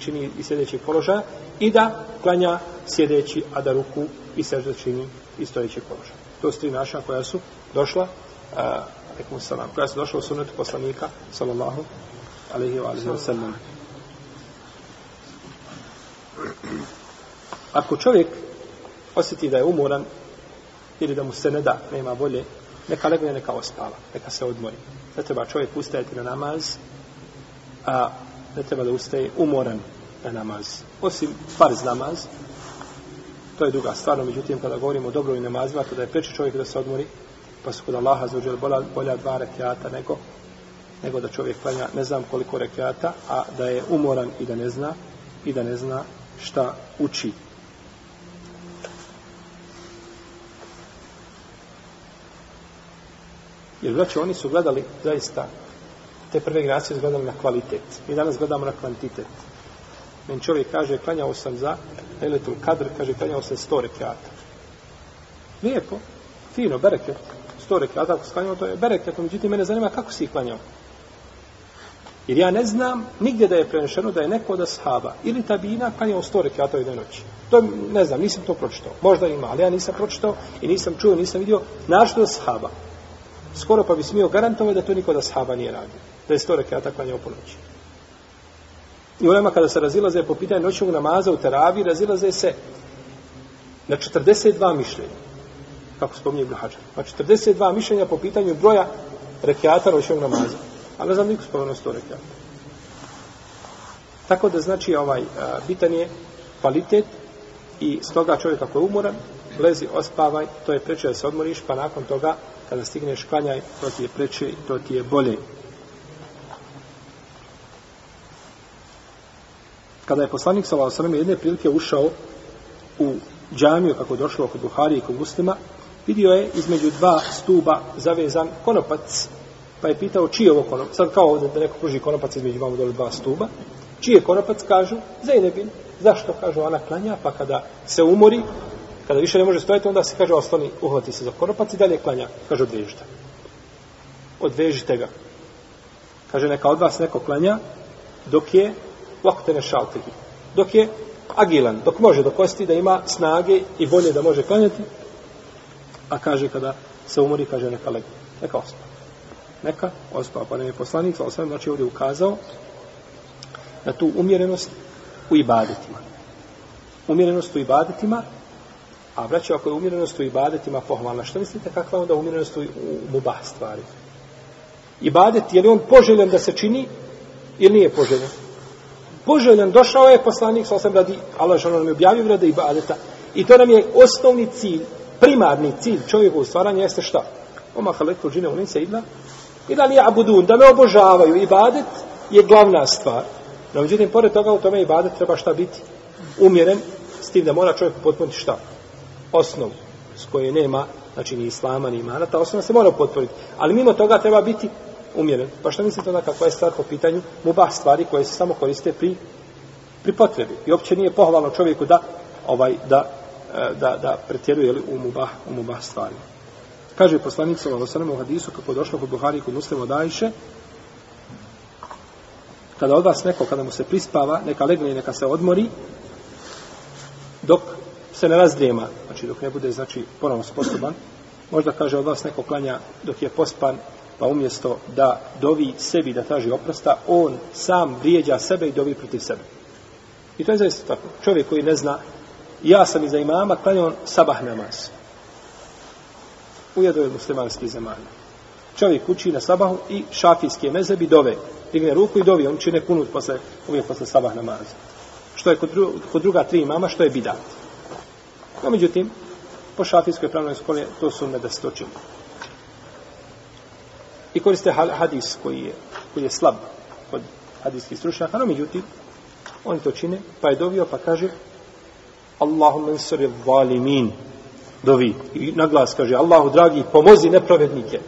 čini i sjedećeg položaja, i da klanja sjedeći, a da ruku i seždu čini i stojećeg položaja. To su tri načina koja su došla, uh, salam, koja su došla u sunetu poslanika, sallallahu alaihi wa alaihi wa sallam. Ako čovjek osjeti da je umoran ili da mu se ne da, nema volje, neka legne, neka ospava, neka se odmori. Ne treba čovjek ustajati na namaz, a ne treba da ustaje umoran na namaz. Osim farz namaz, to je druga stvar, međutim, kada govorimo o dobroj namazima, kada je preče čovjek da se odmori, pa su kod Allaha zaođer bolja, bolja dva rekiata nego, nego da čovjek klanja ne znam koliko rekiata, a da je umoran i da ne zna, i da ne zna šta učiti. Jer znači oni su gledali zaista te prve generacije su gledali na kvalitet. Mi danas gledamo na kvantitet. Men čovjek kaže, klanjao sam za Eletul Kadr, kaže, klanjao sam sto rekiata. Lijepo, fino, bereket. Sto rekiata, ako sklanjao, to je bereket. Međutim, mene zanima kako si klanjao. Jer ja ne znam nigdje da je prenešeno da je neko od ashaba ili tabina klanjao sto rekiata u jednoj noći. To je, ne znam, nisam to pročitao. Možda ima, ali ja nisam pročitao i nisam čuo, nisam vidio našto ashaba skoro pa bi smio garantovati da to niko da sahaba nije radio. Da je sto rekata klanjao po noći. I u kada se razilaze po pitanju noćnog namaza u Teravi, razilaze se na 42 mišljenja. Kako spominje Ibn Hađar. Pa 42 mišljenja po pitanju broja rekiata noćnog namaza. A ne znam niko spomenuo sto rekiata. Tako da znači ovaj a, bitan je kvalitet i stoga čovjek ako je umoran, lezi, ospavaj, to je preče da se odmoriš, pa nakon toga, kada stigneš, klanjaj, to ti je preče, to ti je bolje. Kada je poslanik sa Lasanem jedne prilike ušao u džamiju, kako je došlo kod Buhari i kod muslima, vidio je između dva stuba zavezan konopac, pa je pitao čiji je ovo konopac, sad kao ovdje da neko pruži konopac između vamo dole dva stuba, čiji je konopac, kažu, Zajnebin, zašto, kažu, ona klanja, pa kada se umori, Kada više ne može stojati, onda se kaže osloni, uhvati se za konopac i dalje klanja. Kaže, odvežite. Odvežite ga. Kaže, neka od vas neko klanja dok je vaktene šaltegi. Dok je agilan, dok može do kosti da ima snage i volje da može klanjati. A kaže, kada se umori, kaže, neka legne. Neka ospa. Neka ospa. Pa ne je poslanik, sa osvijem, znači ovdje ukazao na tu umjerenost u ibadetima. Umjerenost u ibadetima A braćo, ako je umjerenost u ibadetima pohvalna, što mislite kakva je onda umjerenost u mubah stvari? Ibadet, je li on poželjen da se čini ili nije poželjen? Poželjen, došao je poslanik, sa osam radi, Allah žalno nam je objavio radi ibadeta. I to nam je osnovni cilj, primarni cilj čovjeku u stvaranju, jeste šta? Oma halektu džine unice idla, idla li abudun, da me obožavaju. Ibadet je glavna stvar. No, međutim, pored toga u tome ibadet treba šta biti? Umjeren, s tim da mora čovjek potpuniti šta? osnovu s koje nema, znači ni islama, ni imana, ta osnova se mora potporiti. Ali mimo toga treba biti umjeren. Pa što mislite onda kakva je stvar po pitanju muba stvari koje se samo koriste pri, pri potrebi? I opće nije pohvalno čovjeku da ovaj da e, da, da pretjeruje li, u muba, u muba stvari. Kaže poslanik sa Lalosanem u hadisu kako je došlo kod Buhari i kod muslima odajše kada od vas neko, kada mu se prispava, neka legne i neka se odmori dok se ne razdrijema znači dok ne bude znači ponovno sposoban možda kaže od vas neko klanja dok je pospan pa umjesto da dovi sebi da traži oprosta on sam vrijeđa sebe i dovi protiv sebe i to je zaista tako čovjek koji ne zna ja sam iza imama klanja on sabah namaz ujedno je muslimanski zemalj čovjek uči na sabahu i šafijski je mezebi dove digne ruku i dovi on čine kunut posle, uvijek posle sabah namaza što je kod, dru, kod druga tri imama što je bidat No, međutim, po šafijskoj pravnoj skoli to sunne da se to čini. I koriste hadis koji je, koji je slab kod hadijskih stručnjaka, no, međutim, oni to čine, pa je dovio, pa kaže Allahum mensur je valimin dovi. I naglas kaže, Allahu dragi, pomozi nepravednike.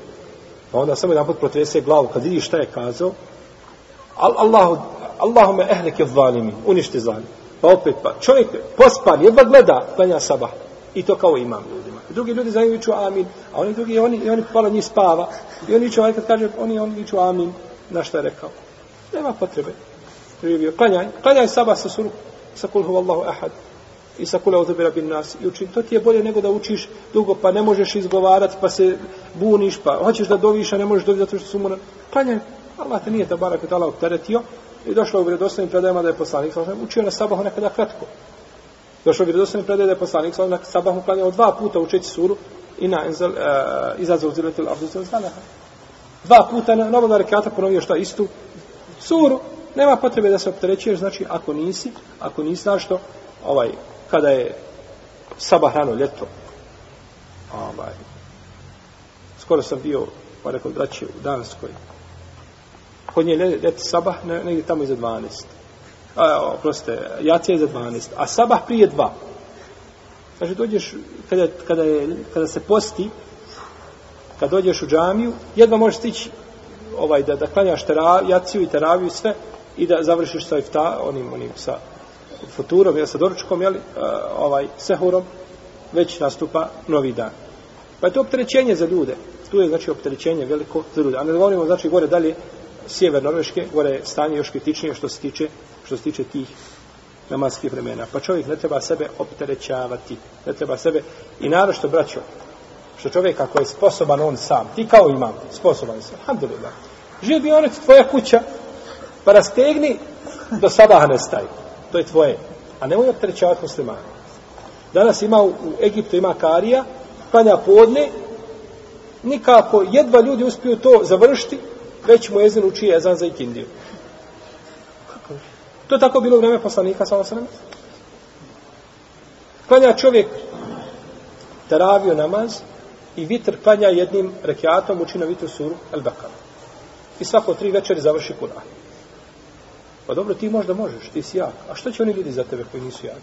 Pa onda samo jedan put protrese glavu, kad vidi šta je kazao, Allahu, Allahume ehlike valimin, uništi zalim. Pa opet, pa čovjek pospan, jedva gleda, klanja sabah. I to kao imam ljudima. Drugi ljudi znaju viću amin, a oni drugi, oni, i oni pala njih spava. I oni viću, kad kaže, oni, oni viću amin, na šta je rekao. Nema potrebe. Živio, klanjaj, klanjaj sabah sa suru, sa kulhu vallahu ahad. I sa kulhu vallahu bin nas. I učin, to ti je bolje nego da učiš dugo, pa ne možeš izgovarati, pa se buniš, pa hoćeš da doviš, a ne možeš dobiti zato što su mora. Klanjaj, Allah te nije tabarak, da Allah opteretio, I došlo u vredostavnim predajama da je poslanik sa učio na sabahu nekada kratko. Došlo u vredostavnim predajama da je poslanik sa na sabahu klanjao dva puta učeći suru i na enzel, uh, izaz uzirati l'abdu Dva puta na novog rekata ponovio šta istu suru. Nema potrebe da se opterećuješ, znači ako nisi, ako nisi znaš što, ovaj, kada je sabah rano ljeto, ovaj, skoro sam bio, pa rekao, da će u Danskoj, kod nje leti sabah ne, negdje tamo iza 12. A, oproste, jacija iza 12. A sabah prije 2. Kaže, dođeš, kada, kada, je, kada se posti, kad dođeš u džamiju, jedva možeš stići ovaj, da, da klanjaš teraviju, jaciju i teraviju sve i da završiš sa ifta, onim, onim sa futurom, ja sa doručkom, jeli, e, ovaj, sehurom, već nastupa novi dan. Pa je to opterećenje za ljude. Tu je, znači, opterećenje veliko za ljude. A ne govorimo, znači, gore dalje, sjever Norveške, gore je stanje još kritičnije što se tiče, što se tiče tih namaskih vremena. Pa čovjek ne treba sebe opterećavati. Ne treba sebe. I naravno što braćo, što čovjek ako je sposoban on sam, ti kao imam, sposoban sam, alhamdulillah. Žil bi on tvoja kuća, pa rastegni do sada ne staje. To je tvoje. A nemoj opterećavati muslimana. Danas ima u Egiptu ima karija, kanja podne, nikako, jedva ljudi uspiju to završiti, već mu jezin učije ezan za ikindiju. To je tako bilo u vreme poslanika, samo se Klanja čovjek teravio namaz i vitr klanja jednim rekiatom uči na vitru suru El Bekara. I svako tri večeri završi Kur'an. Pa dobro, ti možda možeš, ti si jak. A što će oni vidjeti za tebe koji nisu jak?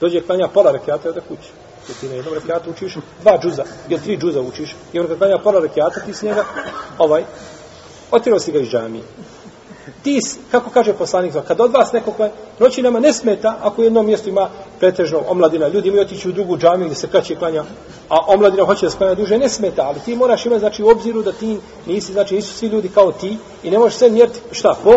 Dođe klanja pola rekiata i ode kući. Jer ti na jednom rekiatu učiš dva džuza, jer tri džuza učiš. I on kad klanja pola rekiata, ti s njega ovaj, otvirao si ga iz džamije. Ti, kako kaže poslanik, kad od vas nekog klanja, noći nama ne smeta ako u jednom mjestu ima pretežno omladina, ljudi imaju otići u drugu džamiju gdje se kraće klanja, a omladina hoće da se klanja duže, ne smeta, ali ti moraš imati znači, u obziru da ti nisi, znači nisu svi ljudi kao ti i ne možeš sve mjeriti, šta, po?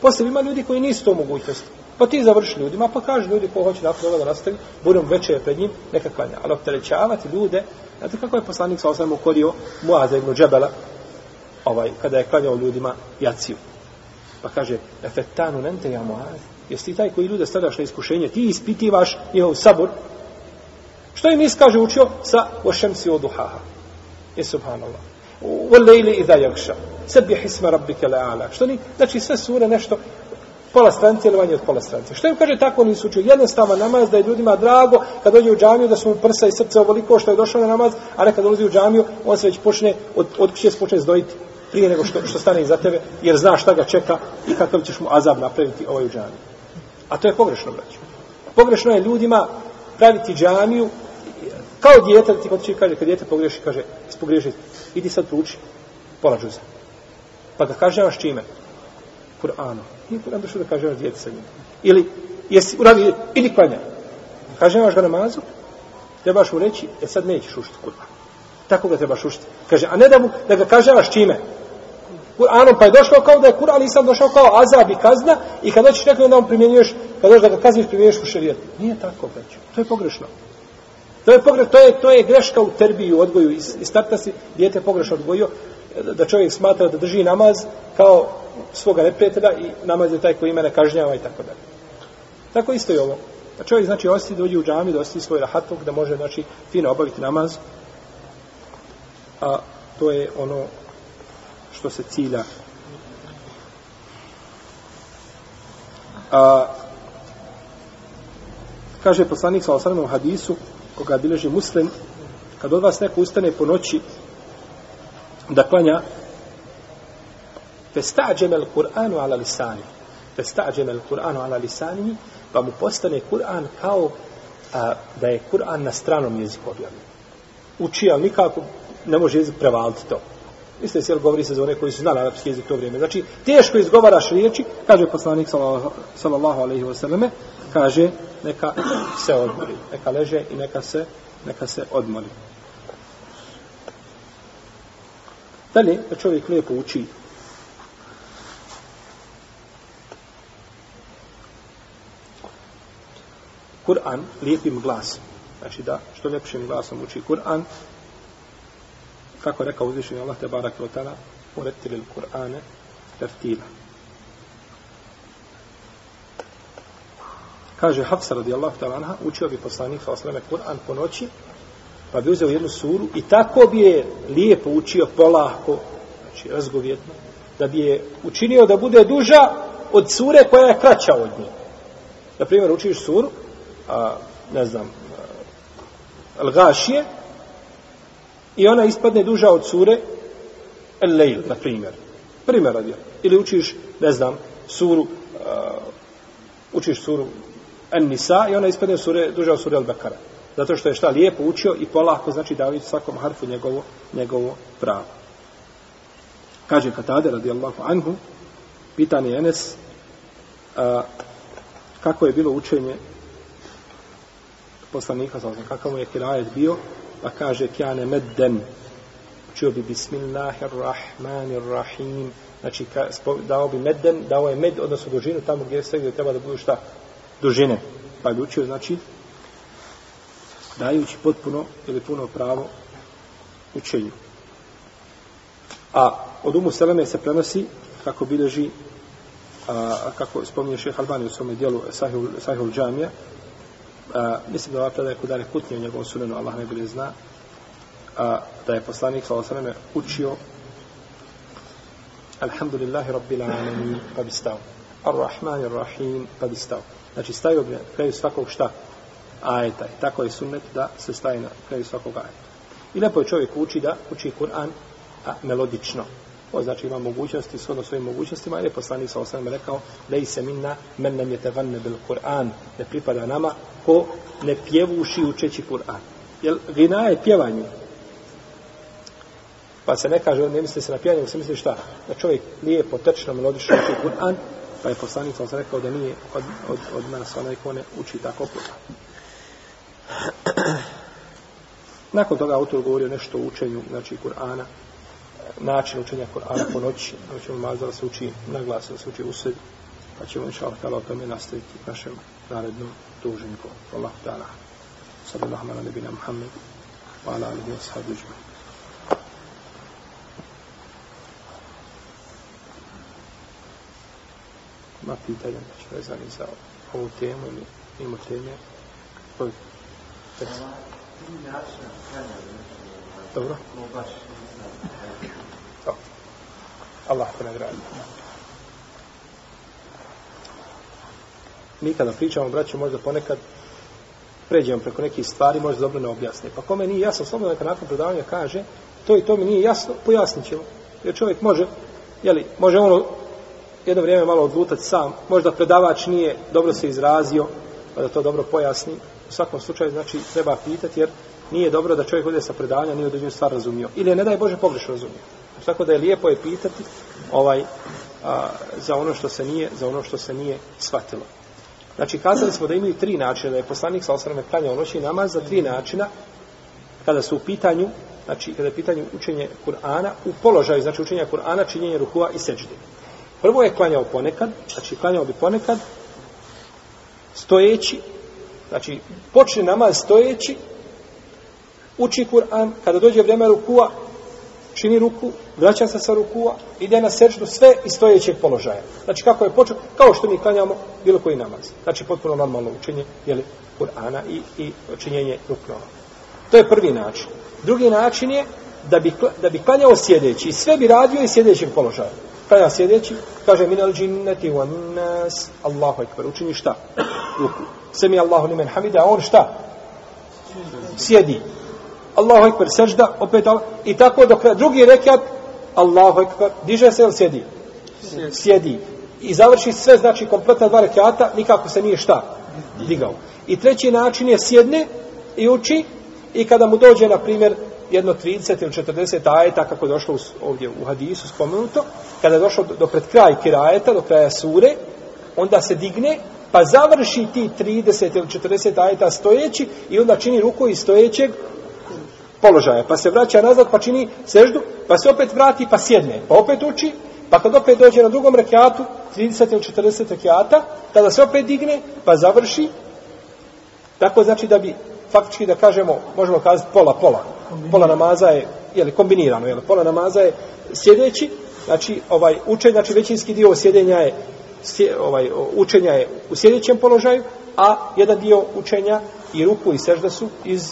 Poslije ima ljudi koji nisu to mogućnosti. Pa ti završi ljudima, pa kaže ljudi ko hoće nakon toga da nastavi, budem večer pred njim, neka klanja. Ali opterećavati ljude, znate kako je poslanik sa osam ukorio Muaza ibn Džebela, ovaj, kada je klanjao ljudima jaciju. Pa kaže, efetanu nente ja muaz, jesi ti taj koji ljude stavljaš na iskušenje, ti ispitivaš njihov sabor. Što im iskaže učio sa ošem si oduhaha. I subhanallah. U lejli i da jakša. Sebi hisma rabbike le'ala. Što ni, znači sve sure nešto, pola stranice ili manje od pola stranice. Što im kaže tako nisu učio? Jednostavno namaz da je ljudima drago kad dođe u džamiju da su mu prsa i srce ovoliko što je došao na namaz, a nekad dolazi u džamiju, on se već počne, od, od kuće se počne znojiti prije nego što, što stane iza tebe, jer znaš šta ga čeka i kakav ćeš mu azab napraviti ovaj džami. A to je pogrešno, braću. Pogrešno je ljudima praviti džamiju kao djeta, ti hoće kaže, kad djeta pogreši, kaže, ispogreši, idi sad pruči, pola džuza. Pa ga kaže vaš čime? Kur'anom. Nije Kur'an došao da kaže vaš djeta sa njim. Ili, jesi, uradi, ili klanja. Kaže vaš ga namazu, trebaš mu reći, e sad nećeš ušti Kur'an. Tako ga trebaš ušti. Kaže, a ne da mu, da ga kaže vaš čime? Kur'anom, pa je došlo kao da je Kur'an Islam došao kao azab i kazna i kad doćiš nekog onda on primjenjuješ, kad dođeš da ga kazniš, primjenjuješ u šarijetu. Nije tako, već. To je pogrešno. To je, pogrešno. to je, to je greška u terbiju, odgoju. I, i starta si djete pogrešno odgojio da čovjek smatra da drži namaz kao svoga neprijatelja i namaz je taj koji mene kažnjava i tako dalje. Tako isto je ovo. Da čovjek znači osti dođe u džamiju, dosti svoj rahatluk da može znači fino obaviti namaz. A to je ono što se cilja. A, kaže poslanik sa osanem u hadisu, koga bileži muslim, kad od vas neko ustane po noći da klanja Vestađem el Kur'anu ala lisani. Vestađem el Kur'anu ala lisani, pa mu postane Kur'an kao a, da je Kur'an na stranom jeziku objavljen. Uči, ali nikako ne može jezik prevaliti to. Isto je, govori se za one koji su znali arapski jezik to vrijeme. Znači, teško izgovaraš riječi, kaže poslanik sallallahu alaihi wa sallame, kaže, neka se odmori. Neka leže i neka se, neka se odmori. Dalje, da čovjek lijepo uči Kur'an lijepim glasom. Znači da, što ljepšim glasom uči Kur'an, kako je rekao uzvišenje Allah te barak rotala, uretili il Kur'ane, tertila. Kaže Hafsa radijallahu ta'ala anha, učio bi poslanik sa Kur'an po noći, pa bi uzeo jednu suru i tako bi je lijepo učio polako, znači razgovjetno, da bi je učinio da bude duža od sure koja je kraća od nje. Na primjer, učiš suru, a, ne znam, Al-Gashije, I ona ispadne duža od sure El-Leil, na primjer. Primjer radi. Ili učiš, ne znam, suru, uh, učiš suru En-Nisa i ona ispadne sure, duža od sure El-Bekara. Zato što je šta lijepo učio i polako znači davit svakom harfu njegovo, njegovo pravo. Kaže Katade, radijallahu anhu, pitan je Enes, a, kako je bilo učenje poslanika, znači kakav mu je kirajet bio, pa kaže kjane medden čuo bi bismillahirrahmanirrahim znači ka, spog, dao bi medden dao je med odnosno dužinu tamo gdje se gdje treba da budu šta dužine pa je učio znači dajući potpuno ili puno pravo učenju a od umu seleme se prenosi kako bileži a, kako spominje šeha Albani u svom dijelu Sahih, Sahih Džamija a, mislim da ova predaja kod Ali Kutni u njegovom sunenu, Allah ne bude zna, a, da je poslanik sa osaname učio Alhamdulillahi Rabbil Alamin, pa bi stao. Ar-Rahman, Ar-Rahim, pa bi stao. Znači, stavio bi na kraju svakog šta? Ajeta. I tako je sunnet da se staje na kraju svakog ajeta. I lepo je čovjek uči da uči Kur'an melodično ko znači ima mogućnosti s odno svojim mogućnostima, jer je poslanik sa osnovima rekao, da se minna, men nam je te vanne bil Kur'an, ne pripada nama, ko ne pjevuši učeći Kur'an. Jer vina je pjevanje. Pa se ne kaže, ne misli se na pjevanje, se misli šta? Da čovjek nije potrčno, melodično uči Kur'an, pa je poslanik sa rekao da nije od, od, od nas onaj ko ne uči tako Kur'an. Nakon toga autor govorio nešto o učenju, znači Kur'ana, način učenja Kur'ana po noći, da ćemo mazda da se uči na glas, da se uči usred, pa ćemo inša Allah tala o tome nastaviti našem narednom duženju. Allah ta'ala. Sada lahmana nebina Muhammed, wa ala alihi wa sahabu ižma. Ma pitanja neće vezani za ovu temu ili mimo teme. Znači, Dobro. Dobro. Dobro. Allah te nagradi. Mi kada pričamo, braću, možda ponekad pređemo preko nekih stvari, možda dobro ne objasne. Pa kome nije jasno, slobodno neka nakon predavanja kaže, to i to mi nije jasno, pojasnit ćemo. Jer čovjek može, jeli, može ono jedno vrijeme malo odlutati sam, možda predavač nije dobro se izrazio, pa da to dobro pojasni. U svakom slučaju, znači, treba pitati, jer nije dobro da čovjek ode sa predavanja, nije određenu stvar razumio. Ili je, ne daj Bože, pogrešno razumio. Tako da je lijepo je pitati ovaj, a, za ono što se nije, za ono što se nije shvatilo. Znači, kazali smo da imaju tri načina, da je poslanik sa osrame klanjao noći namaz za tri načina, kada su u pitanju, znači, kada je pitanje učenje Kur'ana, u položaju, znači, učenja Kur'ana, činjenje ruhua i seđde. Prvo je klanjao ponekad, znači, klanjao bi ponekad, stojeći, znači, počne namaz stojeći, uči Kur'an, kada dođe vrijeme rukua, čini ruku, vraća se sa rukua, ide na srčnu sve iz stojećeg položaja. Znači kako je počeo, kao što mi klanjamo bilo koji namaz. Znači potpuno normalno učenje, jeli, Kur'ana i, i činjenje ruknova. To je prvi način. Drugi način je da bi, da bi klanjao sjedeći i sve bi radio iz sjedećeg položaja. Klanja sjedeći, kaže minel džinneti wa nas, Allahu ekber, učini šta? Ruku. Semi Allahu nimen hamida, on šta? Sjedi. Allahu ekber, sežda, opet i tako dok drugi rekat, Allahu ekber, diže se ili sjedi? Sjedi. I završi sve, znači kompletna dva rekiata, nikako se nije šta digao. I treći način je sjedne i uči i kada mu dođe, na primjer, jedno 30 ili 40 ajeta, kako je došlo ovdje u hadisu spomenuto, kada je došlo do pred kraj kirajeta, do kraja sure, onda se digne, pa završi ti 30 ili 40 ajeta stojeći i onda čini ruku iz stojećeg položaja, pa se vraća nazad, pa čini seždu, pa se opet vrati, pa sjedne, pa opet uči, pa kad opet dođe na drugom rekiatu, 30 ili 40 rekiata, tada se opet digne, pa završi, tako znači da bi, faktički da kažemo, možemo kazati pola, pola, pola namaza je, je li kombinirano, je li pola namaza je sjedeći, znači ovaj učenje, znači većinski dio sjedenja je, sje, ovaj, učenja je u sjedećem položaju, a jedan dio učenja i ruku i sežda su iz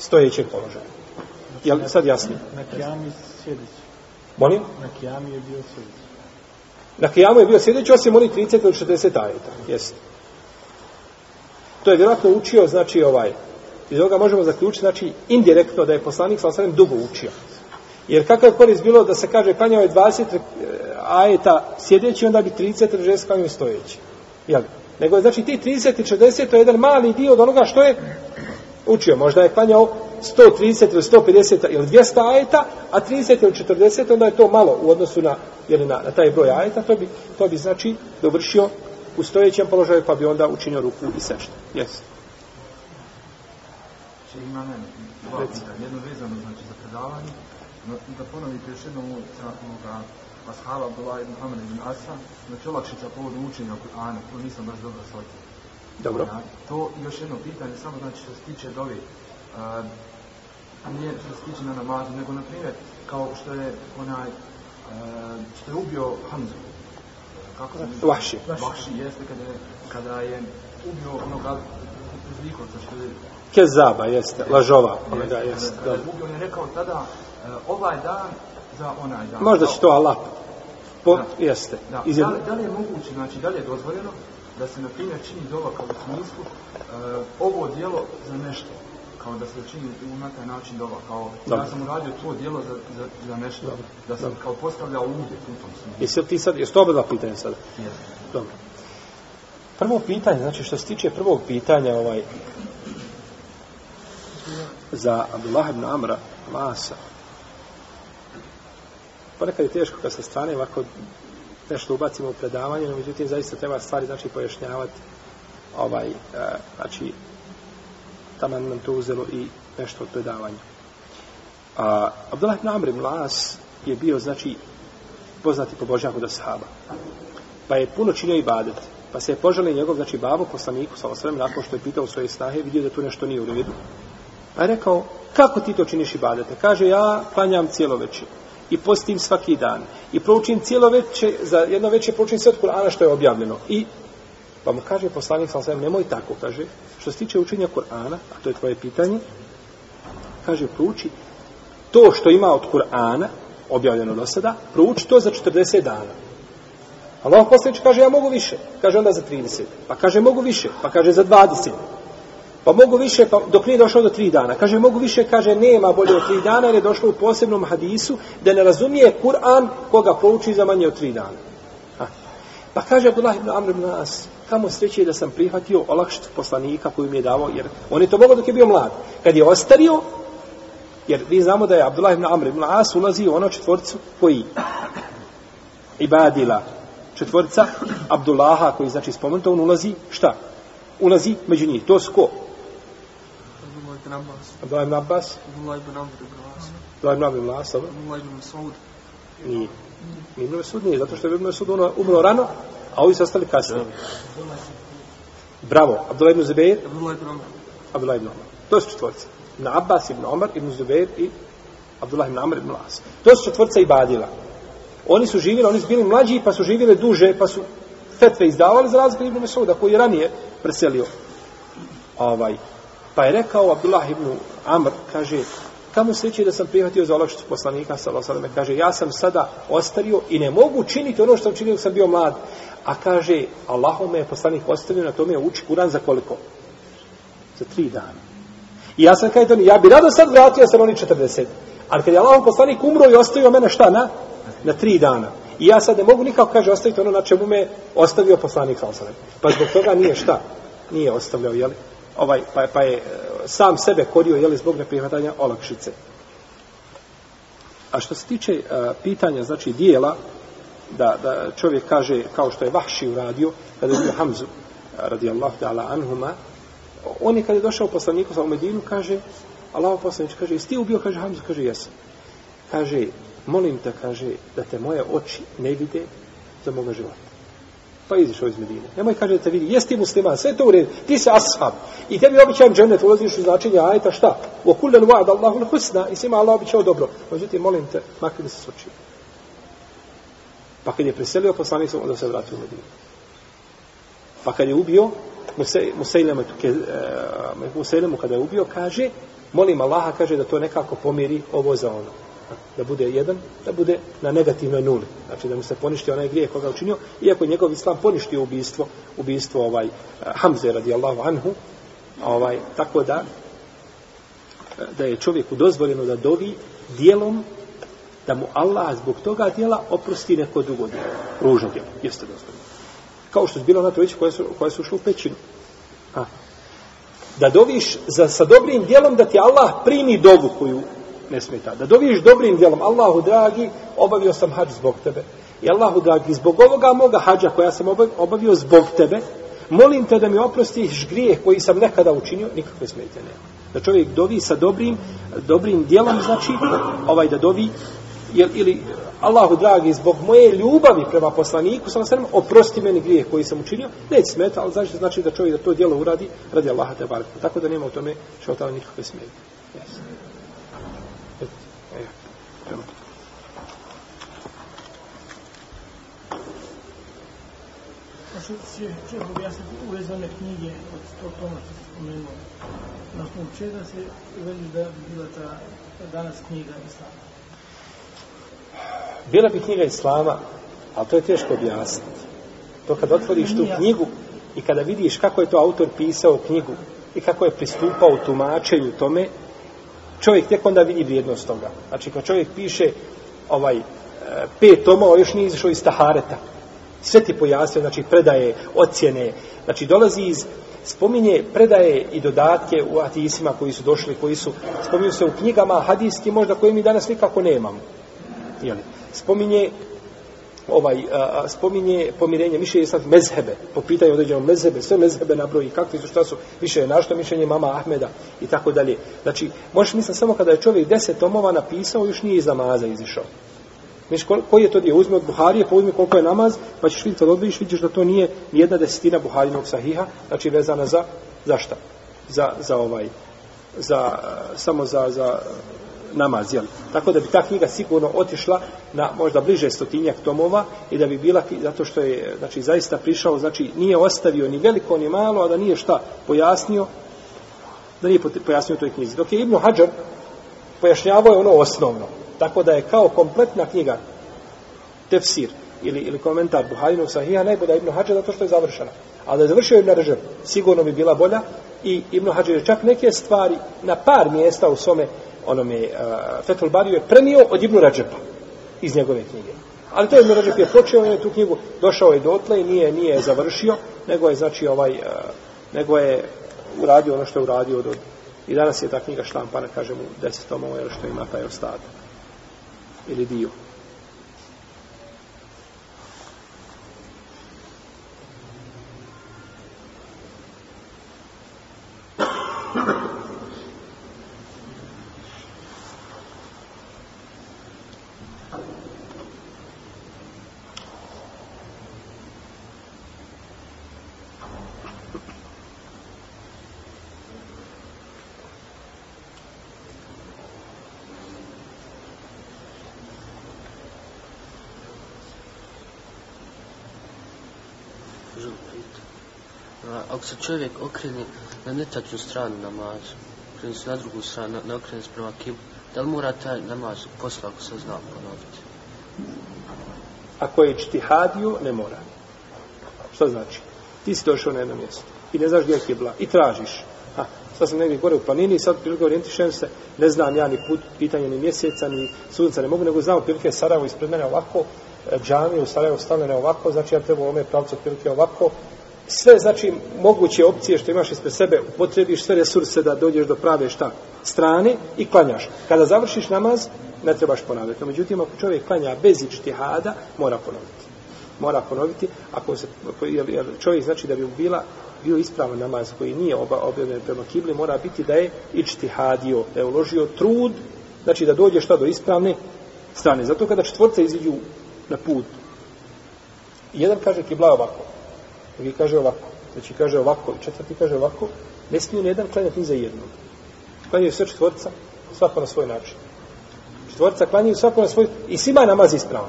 stojećeg položaja. Znači, Jel sad jasno? Na kijami sjedeći. Molim? Na kijami je bio sjedeći. Na kijamu je bio sjedeći, osim onih 30 ili 60 ajeta. Jeste. To je vjerojatno učio, znači, ovaj, iz ovoga možemo zaključiti, znači, indirektno da je poslanik, sa dugo učio. Jer kakav je koris bilo da se kaže klanjao je 20 eh, ajeta sjedeći, onda bi 30 ili 60 klanjao je stojeći. Jel? Nego je znači ti 30 i 60 to je jedan mali dio od onoga što je Učio, možda je klanjao 130 ili 150 ili 200 ajeta, a 30 ili 40, onda je to malo u odnosu na, jel, na, na taj broj ajeta, to bi, to bi znači dovršio u stojećem položaju, pa bi onda učinio ruku i sešta. Jes. Če ima ne, dva pita, jedno vezano znači za predavanje, no, da ponovite još jednom sa onoga Ashala Abdullah ibn Hamad ibn Asa, znači olakšica povodu učenja Kur'ana, to nisam baš dobro shvatio. Dobro. Ja, to još jedno pitanje, samo znači što se tiče dovi, a, a nije što se tiče na namazu, nego na primjer, kao što je onaj, a, što je ubio Hamzu. Kako se mi... Vaši. Vaši, jeste, kada je, kada je ubio onog zlikovca što je... Kezaba, jeste, lažova, ono ga, jeste. Kada je ubio, on je rekao tada, a, e, ovaj dan za onaj dan. Možda će to Allah po, da. jeste. Da. Izjedno. Da, li, da li je moguće, znači, da li je dozvoljeno, da se na primjer čini dova kao u smislu uh, ovo dijelo za nešto kao da se čini u na taj način dova kao da. ja sam uradio to dijelo za, za, za nešto da, da sam da. kao postavljao uvijek u tom smislu jesi ti sad, jesi to oba dva pitanja sad? dobro prvo pitanje, znači što se tiče prvog pitanja ovaj za Abdullah ibn Amra Masa ponekad je teško kad se stane ovako nešto ubacimo u predavanje, no međutim zaista treba stvari znači pojašnjavati ovaj uh, znači tamo nam to uzelo i nešto od predavanja. A uh, Abdullah ibn Amr Mlas je bio znači poznati po božjaku do sahaba. Pa je puno činio i badet. Pa se je požalio njegov znači babo poslaniku sa osvrem nakon što je pitao svoje snahe, vidio da tu nešto nije u redu. Pa je rekao, kako ti to činiš i badete? Kaže, ja klanjam cijelo večer i postim svaki dan i proučim cijelo veče za jedno veče proučim sve od Kur'ana što je objavljeno i pa mu kaže poslanik sam sam nemoj tako kaže što se tiče učenja Kur'ana a to je tvoje pitanje kaže prouči to što ima od Kur'ana objavljeno do sada prouči to za 40 dana Allah poslanik kaže ja mogu više kaže onda za 30 pa kaže mogu više pa kaže za 20 Pa mogu više, pa dok nije došlo do tri dana. Kaže, mogu više, kaže, nema bolje od tri dana, jer je došlo u posebnom hadisu da ne razumije Kur'an koga pouči za manje od tri dana. Ha. Pa kaže Abdullah ibn Amr ibn Nas, kamo sreće je da sam prihvatio olakšt poslanika koju mi je davao, jer on je to mogao dok je bio mlad. Kad je ostario, jer vi znamo da je Abdullah ibn Amr ibn Nas ulazi u ono četvorcu koji ibadila četvorca Abdullaha koji znači spomenuto, on ulazi šta? Ulazi među njih. To su ko? ibn Abbas. Abdullah ibn Abbas. Abdullah ibn Amr ibn Abbas. Abdullah ibn Amr ibn Abbas. Abdullah ibn Saud. Nije. Nije ibn Saud nije, zato što je ibn Saud ono umro rano, a ovi su ostali kasnije. Bravo. Abdullah ibn Zubair. Abdullah ibn Amr. Abdullah ibn Amr. To su četvorice. Ibn Abbas ibn Amr ibn Zubair i Abdullah ibn Amr ibn Abbas. To su četvorica i Badila. Oni su živjeli, oni su bili mlađi, pa su živjeli duže, pa su fetve izdavali za razliku ibn Mesuda, koji je ranije preselio. Ovaj, Pa je rekao Abdullah ibn Amr, kaže, kamo sreće da sam prihvatio za olakšicu poslanika, sallam, kaže, ja sam sada ostario i ne mogu činiti ono što sam činio dok sam bio mlad. A kaže, Allahom me je poslanik ostavio, na tome je uči Kur'an za koliko? Za tri dana. I ja sam kaj to, ja bi rado sad vratio, ja sam oni 40. Ali kad je Allahom poslanik umro i ostavio mene šta, na? Na tri dana. I ja sad ne mogu nikako, kaže, ostaviti ono na čemu me ostavio poslanik, sallam. Pa zbog toga nije šta? Nije ostavljao, jel'i? ovaj, pa, pa je e, sam sebe korio jeli, zbog neprihvatanja olakšice. A što se tiče a, e, pitanja, znači, dijela, da, da čovjek kaže, kao što je vahši uradio, kada je bio Hamzu, e, radijallahu ta'ala anhuma, on je kada je došao poslaniku sa Medinu, kaže, Allaho poslanič, kaže, jesi ti ubio, kaže Hamzu, kaže, jesam. Kaže, molim te, kaže, da te moje oči ne vide za moga života pa izišao iz Medine. Nemoj kaže da te vidi, jesi ti musliman, sve to u redu, ti se ashab. I tebi običajem džennet ulaziš u značenje ajeta šta? O kullen vaad Allahul husna i svima Allah običao dobro. Možete, molim te, makri da se soči. Pa kad je preselio poslanik sam, onda se vratio u Medinu. Pa kad je ubio, e, Musejlemu, kada je ubio, kaže, molim Allaha, kaže da to nekako pomiri ovo za ono da bude jedan, da bude na negativnoj nuli. Znači da mu se poništi onaj grijeh koga učinio, iako njegov islam poništio ubistvo, ubistvo ovaj eh, Hamze radijallahu anhu, ovaj, tako da eh, da je čovjeku dozvoljeno da dovi dijelom da mu Allah zbog toga dijela oprosti neko drugo dijelo, ružno dijelo, jeste dozvoljeno. Kao što je bilo na trojici koje su, koje su ušli u pećinu. A, da doviš za, sa dobrim dijelom da ti Allah primi dovu koju, ne smeta. Da dobiješ dobrim djelom, Allahu dragi, obavio sam hađ zbog tebe. I Allahu dragi, zbog ovoga moga hađa koja sam obavio zbog tebe, molim te da mi oprostiš grijeh koji sam nekada učinio, nikakve smetje nema. Da čovjek dovi sa dobrim, dobrim djelom, znači, ovaj da dovi, jel, ili Allahu dragi, zbog moje ljubavi prema poslaniku, sam sam oprosti meni grijeh koji sam učinio, neće smeta, ali znači, znači da čovjek da to djelo uradi, radi Allaha te barku. Tako da nema u tome što tamo nikakve smetje. Jasno. se se se objasniti u vezi one knjige od to toma što se spomenuo. Na tom čega se uveli da bi bila ta danas knjiga Islama? Bila bi knjiga Islama, ali to je teško objasniti. To kad otvoriš tu knjigu i kada vidiš kako je to autor pisao knjigu i kako je pristupao tumačenju tome, čovjek tek onda vidi vrijednost toga. Znači, kad čovjek piše ovaj e, pet tomova, još nije izašao iz Tahareta, sve ti pojasnio, znači predaje, ocjene, znači dolazi iz, spominje predaje i dodatke u atisima koji su došli, koji su, spominju se u knjigama hadijskim možda koje mi danas nikako nemamo. Jeli? Spominje ovaj a, spominje pomirenje više je sad mezhebe po pitanju određenog mezhebe sve mezhebe na broj kakvi su šta su više je našto mišljenje mama Ahmeda i tako dalje znači možeš misliti samo kada je čovjek 10 tomova napisao još nije iz namaza izišao Viš koji je to dio? Uzmi od Buharije, pa uzmi koliko je namaz, pa ćeš vidjeti kad odbiliš, vidiš da to nije ni jedna desetina Buharinog sahiha, znači vezana za, za šta? Za, za ovaj, za, samo za, za namaz, jel? Tako da bi ta knjiga sigurno otišla na možda bliže stotinjak tomova i da bi bila, zato što je, znači, zaista prišao, znači, nije ostavio ni veliko, ni malo, a da nije šta pojasnio, da nije pojasnio u toj knjizi. Dok je Ibnu Hadžar, pojašnjavao je ono osnovno. Tako da je kao kompletna knjiga tefsir ili, ili komentar Buharinu Sahija najbolja Ibn Hađe zato što je završena. Ali da je završio Ibn Hađe, sigurno bi bila bolja i Ibn Hađe je čak neke stvari na par mjesta u svome onome uh, Fethul Bariju je prenio od Ibn Rađepa iz njegove knjige. Ali to je Ibn Rađep je počeo je tu knjigu, došao je dotle i nije, nije završio, nego je znači ovaj uh, nego je uradio ono što je uradio od, od I danas je ta knjiga štampana, kažemo, deset tomova ili ono što ima taj ostatak. Ili dio. se čovjek okrene na netačnu stranu namazu, okrene se na drugu stranu, ne okrene se prema kibu, da li mora taj namaz posla ako se zna ponoviti? Ako je čtihadio, ne mora. Šta znači? Ti si došao na jedno mjesto i ne znaš gdje je kibla i tražiš. Ha, sad sam negdje gore u planini i sad prilike orijentišem se, ne znam ja ni put, pitanje ni mjeseca, ni sunca, ne mogu, nego znam prilike Sarajevo ispred mene ovako, e, džami u Sarajevo stavljene ovako, znači ja treba u ovome pravcu prilike ovako, sve znači moguće opcije što imaš ispred sebe, upotrebiš sve resurse da dođeš do prave šta strane i klanjaš. Kada završiš namaz, ne trebaš ponavljati. Međutim, ako čovjek klanja bez ičtihada, mora ponoviti. Mora ponoviti, ako se, jer, jer čovjek znači da bi bila, bio ispravan namaz koji nije oba, objavljen prema kibli, mora biti da je ičtihadio, da je uložio trud, znači da dođe šta do ispravne strane. Zato kada četvorca iziđu na put, jedan kaže kibla ovako, drugi kaže ovako, treći znači kaže ovako, četvrti kaže ovako, ne smiju ni jedan klanjati ni za jednog. Klanjaju sve četvorca, svako na svoj način. Četvorca klanjaju svako na svoj, i svima namazi ispravno.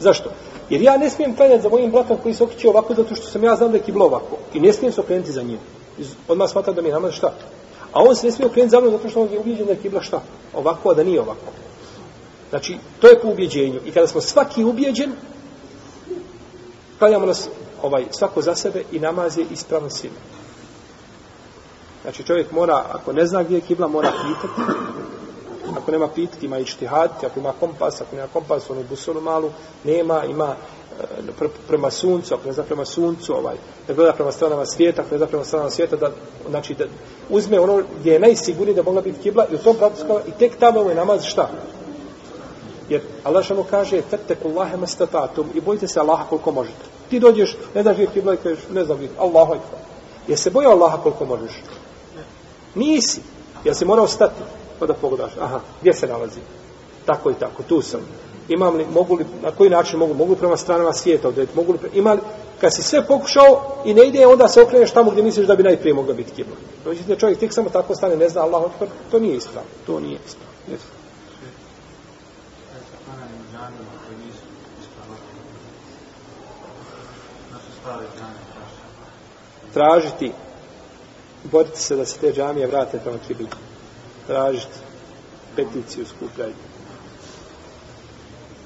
Zašto? Jer ja ne smijem klanjati za mojim bratom koji se okriče ovako, zato što sam ja znam da je kiblo ovako. I ne smijem se okrenuti za njim. Odmah smatra da mi je namaz šta? A on se ne smije okrenuti za mnom zato što on je ubijeđen da je kibla šta? Ovako, a da nije ovako. Znači, to je po ubijeđenju. I kada smo svaki ubijeđen, klanjamo nas ovaj, svako za sebe i namaz je ispravan svima. Znači čovjek mora, ako ne zna gdje je kibla, mora pitati. Ako nema pitati, ima išti hati, ako ima kompas, ako nema kompas, ono busolu malu, nema, ima eh, pre, prema suncu, ako ne zna prema suncu, ovaj, da gleda prema stranama svijeta, ako ne zna prema stranama svijeta, da, znači, da uzme ono gdje je najsigurnije da mogla biti kibla i u tom pravcu i tek tamo je namaz šta? Jer Allah što kaže, fete kullahe mastatatum i bojite se Allaha koliko možete. Ti dođeš, ne daš ti blag, kažeš, ne znam, Allahu ekber. Je se bojao Allaha koliko možeš? Nisi. Ja se morao stati, pa da pogledaš. Aha, gdje se nalazi? Tako i tako, tu sam. Imam li, mogu li, na koji način mogu, mogu prema stranama svijeta odrediti, mogu li, ima li, kad si sve pokušao i ne ide, onda se okreneš tamo gdje misliš da bi najprije mogla biti kibla. Znači, čovjek tek samo tako stane, ne zna Allah, to nije ispravo, to nije ispravo. tražiti boriti se da se te džamije vrate tamo će biti tražiti peticiju skupljajte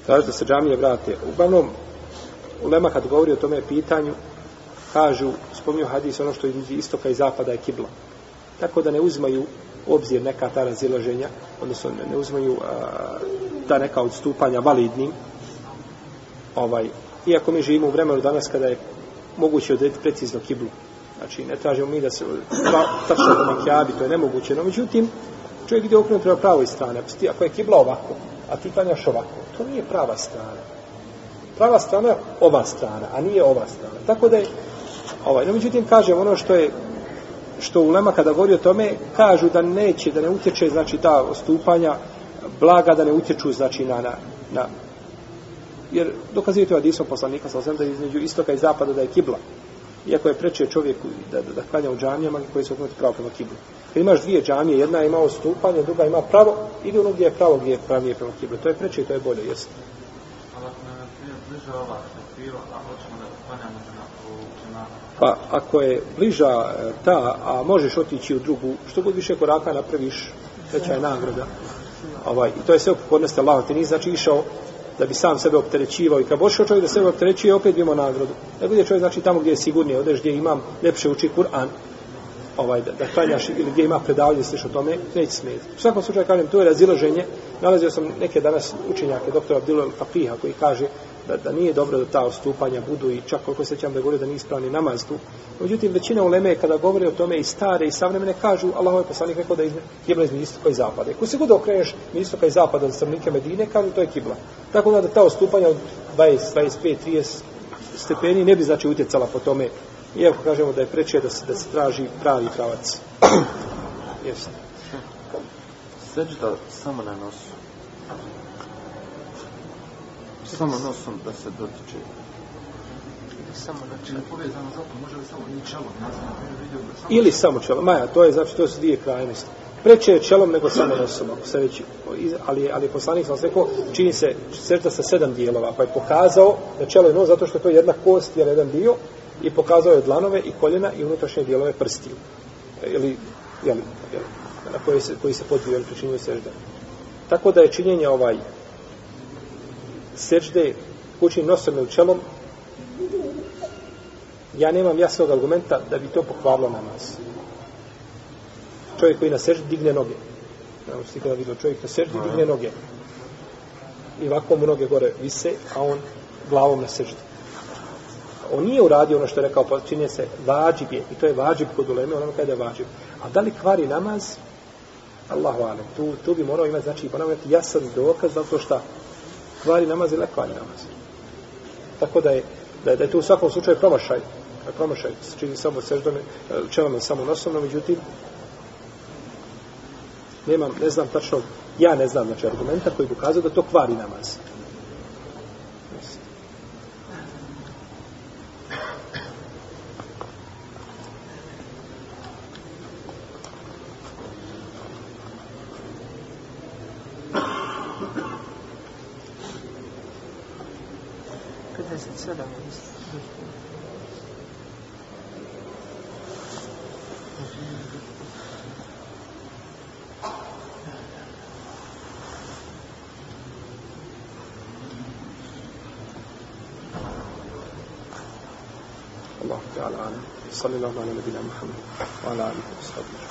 tražiti da se džamije vrate uglavnom Ulema kad govori o tome pitanju kažu, spominju hadis ono što iz istoka i zapada je kibla tako da ne uzmaju obzir neka ta razilaženja odnosno ne uzmaju a, ta neka odstupanja validnim ovaj iako mi živimo u vremenu danas kada je moguće odrediti precizno kiblu. Znači, ne tražimo mi da se pra, tačno na kjabi, to je nemoguće. No, međutim, čovjek ide okrenut prema pravoj strane. Ako je kibla ovako, a ti klanjaš ovako, to nije prava strana. Prava strana je ova strana, a nije ova strana. Tako da je, ovaj, no međutim, kažem ono što je, što u Lema kada govori o tome, kažu da neće, da ne utječe, znači, ta ostupanja blaga, da ne utječu, znači, na, na, na jer dokazuje to hadisom poslanika sa osvijem da je između istoka i zapada da je kibla. Iako je preče čovjeku da, da, da klanja u džamijama koji se okrenuti pravo prema kiblu. Kad imaš dvije džamije, jedna ima ostupanje, druga ima pravo, ide ono gdje je pravo, gdje je pravnije prema kiblu. To je preče i to je bolje, jesno. Ali ako nam je bliže ova tekfira, a hoćemo da klanjamo Pa ako je bliža e, ta, a možeš otići u drugu, što god više koraka napraviš, veća je nagrada. Ovaj, I to je sve u pokodnosti Allaha. Ti nije znači išao da bi sam sebe opterećivao i kad boš čovjek da sebe opterećuje opet ima nagradu da bude čovjek znači tamo gdje je sigurnije odeš gdje imam lepše uči Kur'an ovaj da, da klanjaš ili gdje ima predavanje sliš o tome neće smijeti u svakom slučaju kažem to je razilaženje nalazio sam neke danas učenjake doktora Abdilu Fakriha koji kaže da, da nije dobro da ta ostupanja budu i čak koliko sećam da govore da nije ispravni namaz tu. Međutim, većina uleme kada govore o tome i stare i savremene kažu Allahove poslanik rekao da je kibla iz ministruka i zapada. Ako se god okreneš ministruka i zapada za stranike Medine, kažu to je kibla. Tako da ta ostupanja od 20, 25, 30 stepeni ne bi znači utjecala po tome. Iako kažemo da je preče da se, da se traži pravi pravac. Jesno. Sveđa samo na nosu samo nosom da se dotiče. Samo znači ne povezano zato može li samo ni čelo samo ili samo čelo. Maja, to je znači to su dvije krajnosti. Preče je čelom nego samo nosom, ako se već, ali, ali poslanik sam rekao, čini se sveta sa sedam dijelova, pa je pokazao da čelo je nos, zato što je to jedna kost, jer jedan dio, i pokazao je dlanove i koljena i unutrašnje dijelove prstiju. E, ili, jeli, jeli, na koji se, koji se podvijaju, ili se sežda. Tako da je činjenje ovaj, sežde kući nosom ili čelom, ja nemam jasnog argumenta da bi to pohvalilo namaz. Čovjek koji na sežde digne noge. Ja sam kada vidio čovjek na sežde digne noge. I ovako mu noge gore vise, a on glavom na sežde. On nije uradio ono što je rekao, pa čine se vađib je, i to je vađib kod uleme, ono kada je vađib. A da li kvari namaz? Allahu alem. Tu, tu bi morao imati, znači, ponavljati jasan dokaz, zato što kvari namaz ili ne kvari namaz. Tako da je, da je, da je to u svakom slučaju promašaj. Promašaj se čini samo seždome, eh, čelom je samo nosom, no međutim, nemam, ne znam tačno, ja ne znam znači argumenta koji bi ukazao da to kvari namaz. وصلى الله على نبينا محمد وعلى آله وصحبه